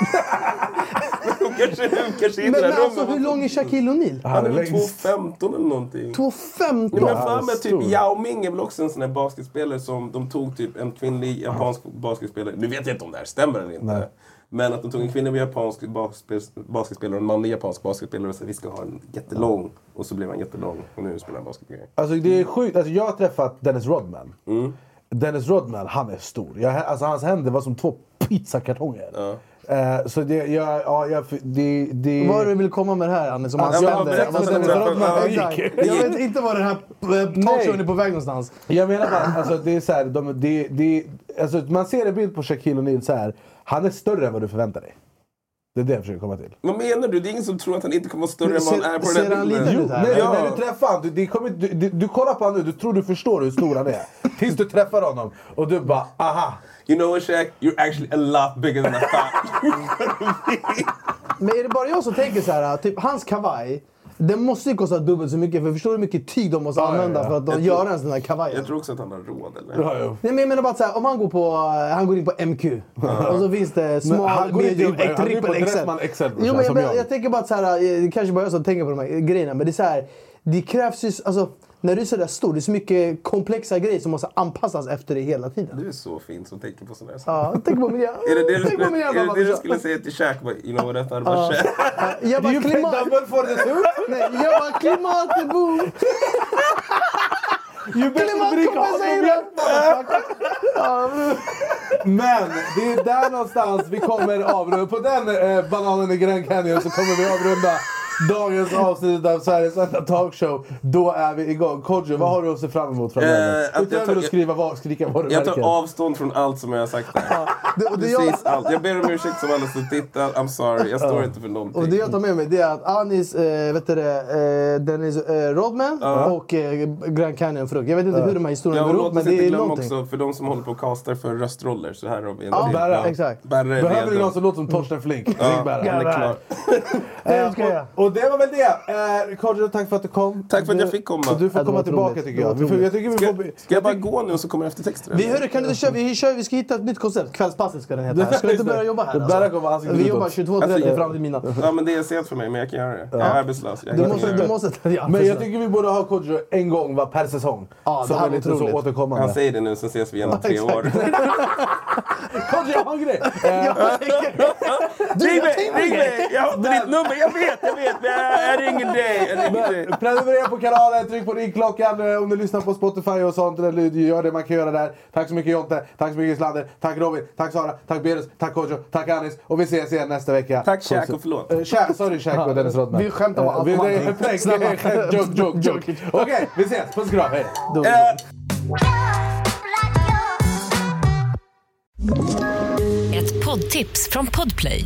Men hon kanske, hon kanske Men, inte men alltså hur lång är Shaquille O'Neal? Han är väl längst. 2,15 eller någonting. 2,15? Ja, men Ja, för mig typ. Yao Ming är väl också en sån här basketspelare som de tog typ en kvinnlig japansk basketspelare. Nu vet jag inte om det här stämmer eller inte. Nej. Men att de tog en kvinnlig japansk basketspel- basketspelare och en manlig japansk basketspelare och sa vi ska ha en jättelång. Och så blev han jättelång och nu spelar han basketgrejer. Alltså det är sjukt. Alltså, jag har träffat Dennis Rodman. Mm. Dennis Rodman, han är stor. Jag, alltså, hans händer var som två pizzakartonger. Ja. Eh, så det, jag, ja, jag, det, det... Vad är det du vill komma med det här Anne? Som Ja, ja, gick. Jag vet inte var den här eh, talkshowen är på väg någonstans. Jag menar bara, alltså, det är så här, de, det, det, alltså, man ser en bild på Shaquille O'Neal så här. Han är större än vad du förväntar dig. Det är det jag försöker komma till. Vad menar du? Det är ingen som tror att han inte kommer vara större Men än vad han ser- är på ser den här han bilden. liten Jo, ut nej, Ja. när du träffar honom, du, du, du, du kollar på honom nu, du tror du förstår hur stor han är. Tills du träffar honom och du bara aha. You know what Shaq? You're actually a lot bigger than I thought. [laughs] Men är det bara jag som tänker så här, typ hans kavaj. Den måste ju kosta dubbelt så mycket för förstår du hur mycket tyg de måste Ja, ja, använda ja. för att de Jag göra tror- en sån här kavaj? Jag tror också att han har råd eller? Ja, ja. Nej, men jag menar bara att här, om han går, på, han går in på MQ och så finns det Men han går inte in medium, på- han går in på trippel XL. Dressman XL, Jo, men jag, jag. jag tänker bara att så här, eh, det kanske bara jag som tänker på de här grejerna, men det är så här, det krävs ju, alltså när du är sådär stor, det är så mycket komplexa grejer som måste anpassas efter dig hela tiden. Du är så fin som tänker på sådana här saker. Ja, tänk på miljön. Är det det du skulle, miljön, är det, du skulle säga till Shaq? You know what I thought about. Shaq? Jag bara, You klimat... double for the suit? Nej, jag bara! You the milk, motherfucker. Men det är där någonstans vi kommer avrunda. På den eh, bananen i Grand Canyon så kommer vi avrunda dagens avsnitt av Sveriges enda talkshow. Då är vi igång. Kodjo, vad har du att se fram emot framöver? Eh, att jag Utöver tar- att skriva, vad- skrika Jag varumärken. tar avstånd från allt som jag har sagt här. Det, och det jag, Precis allt. Jag ber om ursäkt som alla som tittar. I'm sorry. Jag står inte för någonting. och det jag tar med mig det är att Anis, eh, vet du det, eh, Dennis eh, Rodman och eh, Grand Canyon Frukt. Jag vet inte hur de här historierna Ja, går ihop, men det är någonting. också, för de som håller på och castar för röstroller, så här har vi en Ja, till. Berra. Exakt. Behöver redo. någon som låter som Torsten Flink? Ring Ja, Berra. han är klar. [laughs] Det ska jag. Och, det var väl det. Eh, Kodjo, tack för att du kom. Tack för att jag fick komma. Du får komma tillbaka tycker jag. var Vi får, jag tycker vi Ska, får... ska jag bara gå nu och så kommer eftertexter? Vi, hörru, kan du köra, vi, kör, vi ska hitta ett nytt koncept. Kvällspasset ska den heta. [laughs] Ska du inte börja jobba här? Kommer ansiktet Vi jobbar 22.30 Alltså, fram till mina. Ja, men det är sent för mig, men jag kan göra det. Jag är arbetslös. Jag Du måste, du måste, ja, Men jag tycker vi borde ha Kodjo en gång var per säsong. Ja, det Som här är lite så återkommande. Han säger det nu, sen ses vi igen om tre år. [laughs] Kodjo, jag har en grej! [laughs] Eh, Ring mig! Ring mig! Jag har ditt nummer, jag vet, jag vet. Jag, ringer dig. Prenumerera på kanalen, tryck på ringklockan eh, om du lyssnar på Spotify och sånt. Eller gör det man kan göra där. Tack så mycket Jonte, tack så mycket Slander, tack Robin, tack Sara, tack Berus, tack Kodjo, tack Anis. Och vi ses igen nästa vecka. Tack Shaq och förlåt. Shaq- sorry Shaq och Dennis Rodman. Vi skämtar bara Eh, allt det är skämt, Joke, joke, joke. Okej, vi ses. Puss och kram, hej. Ett poddtips från Podplay.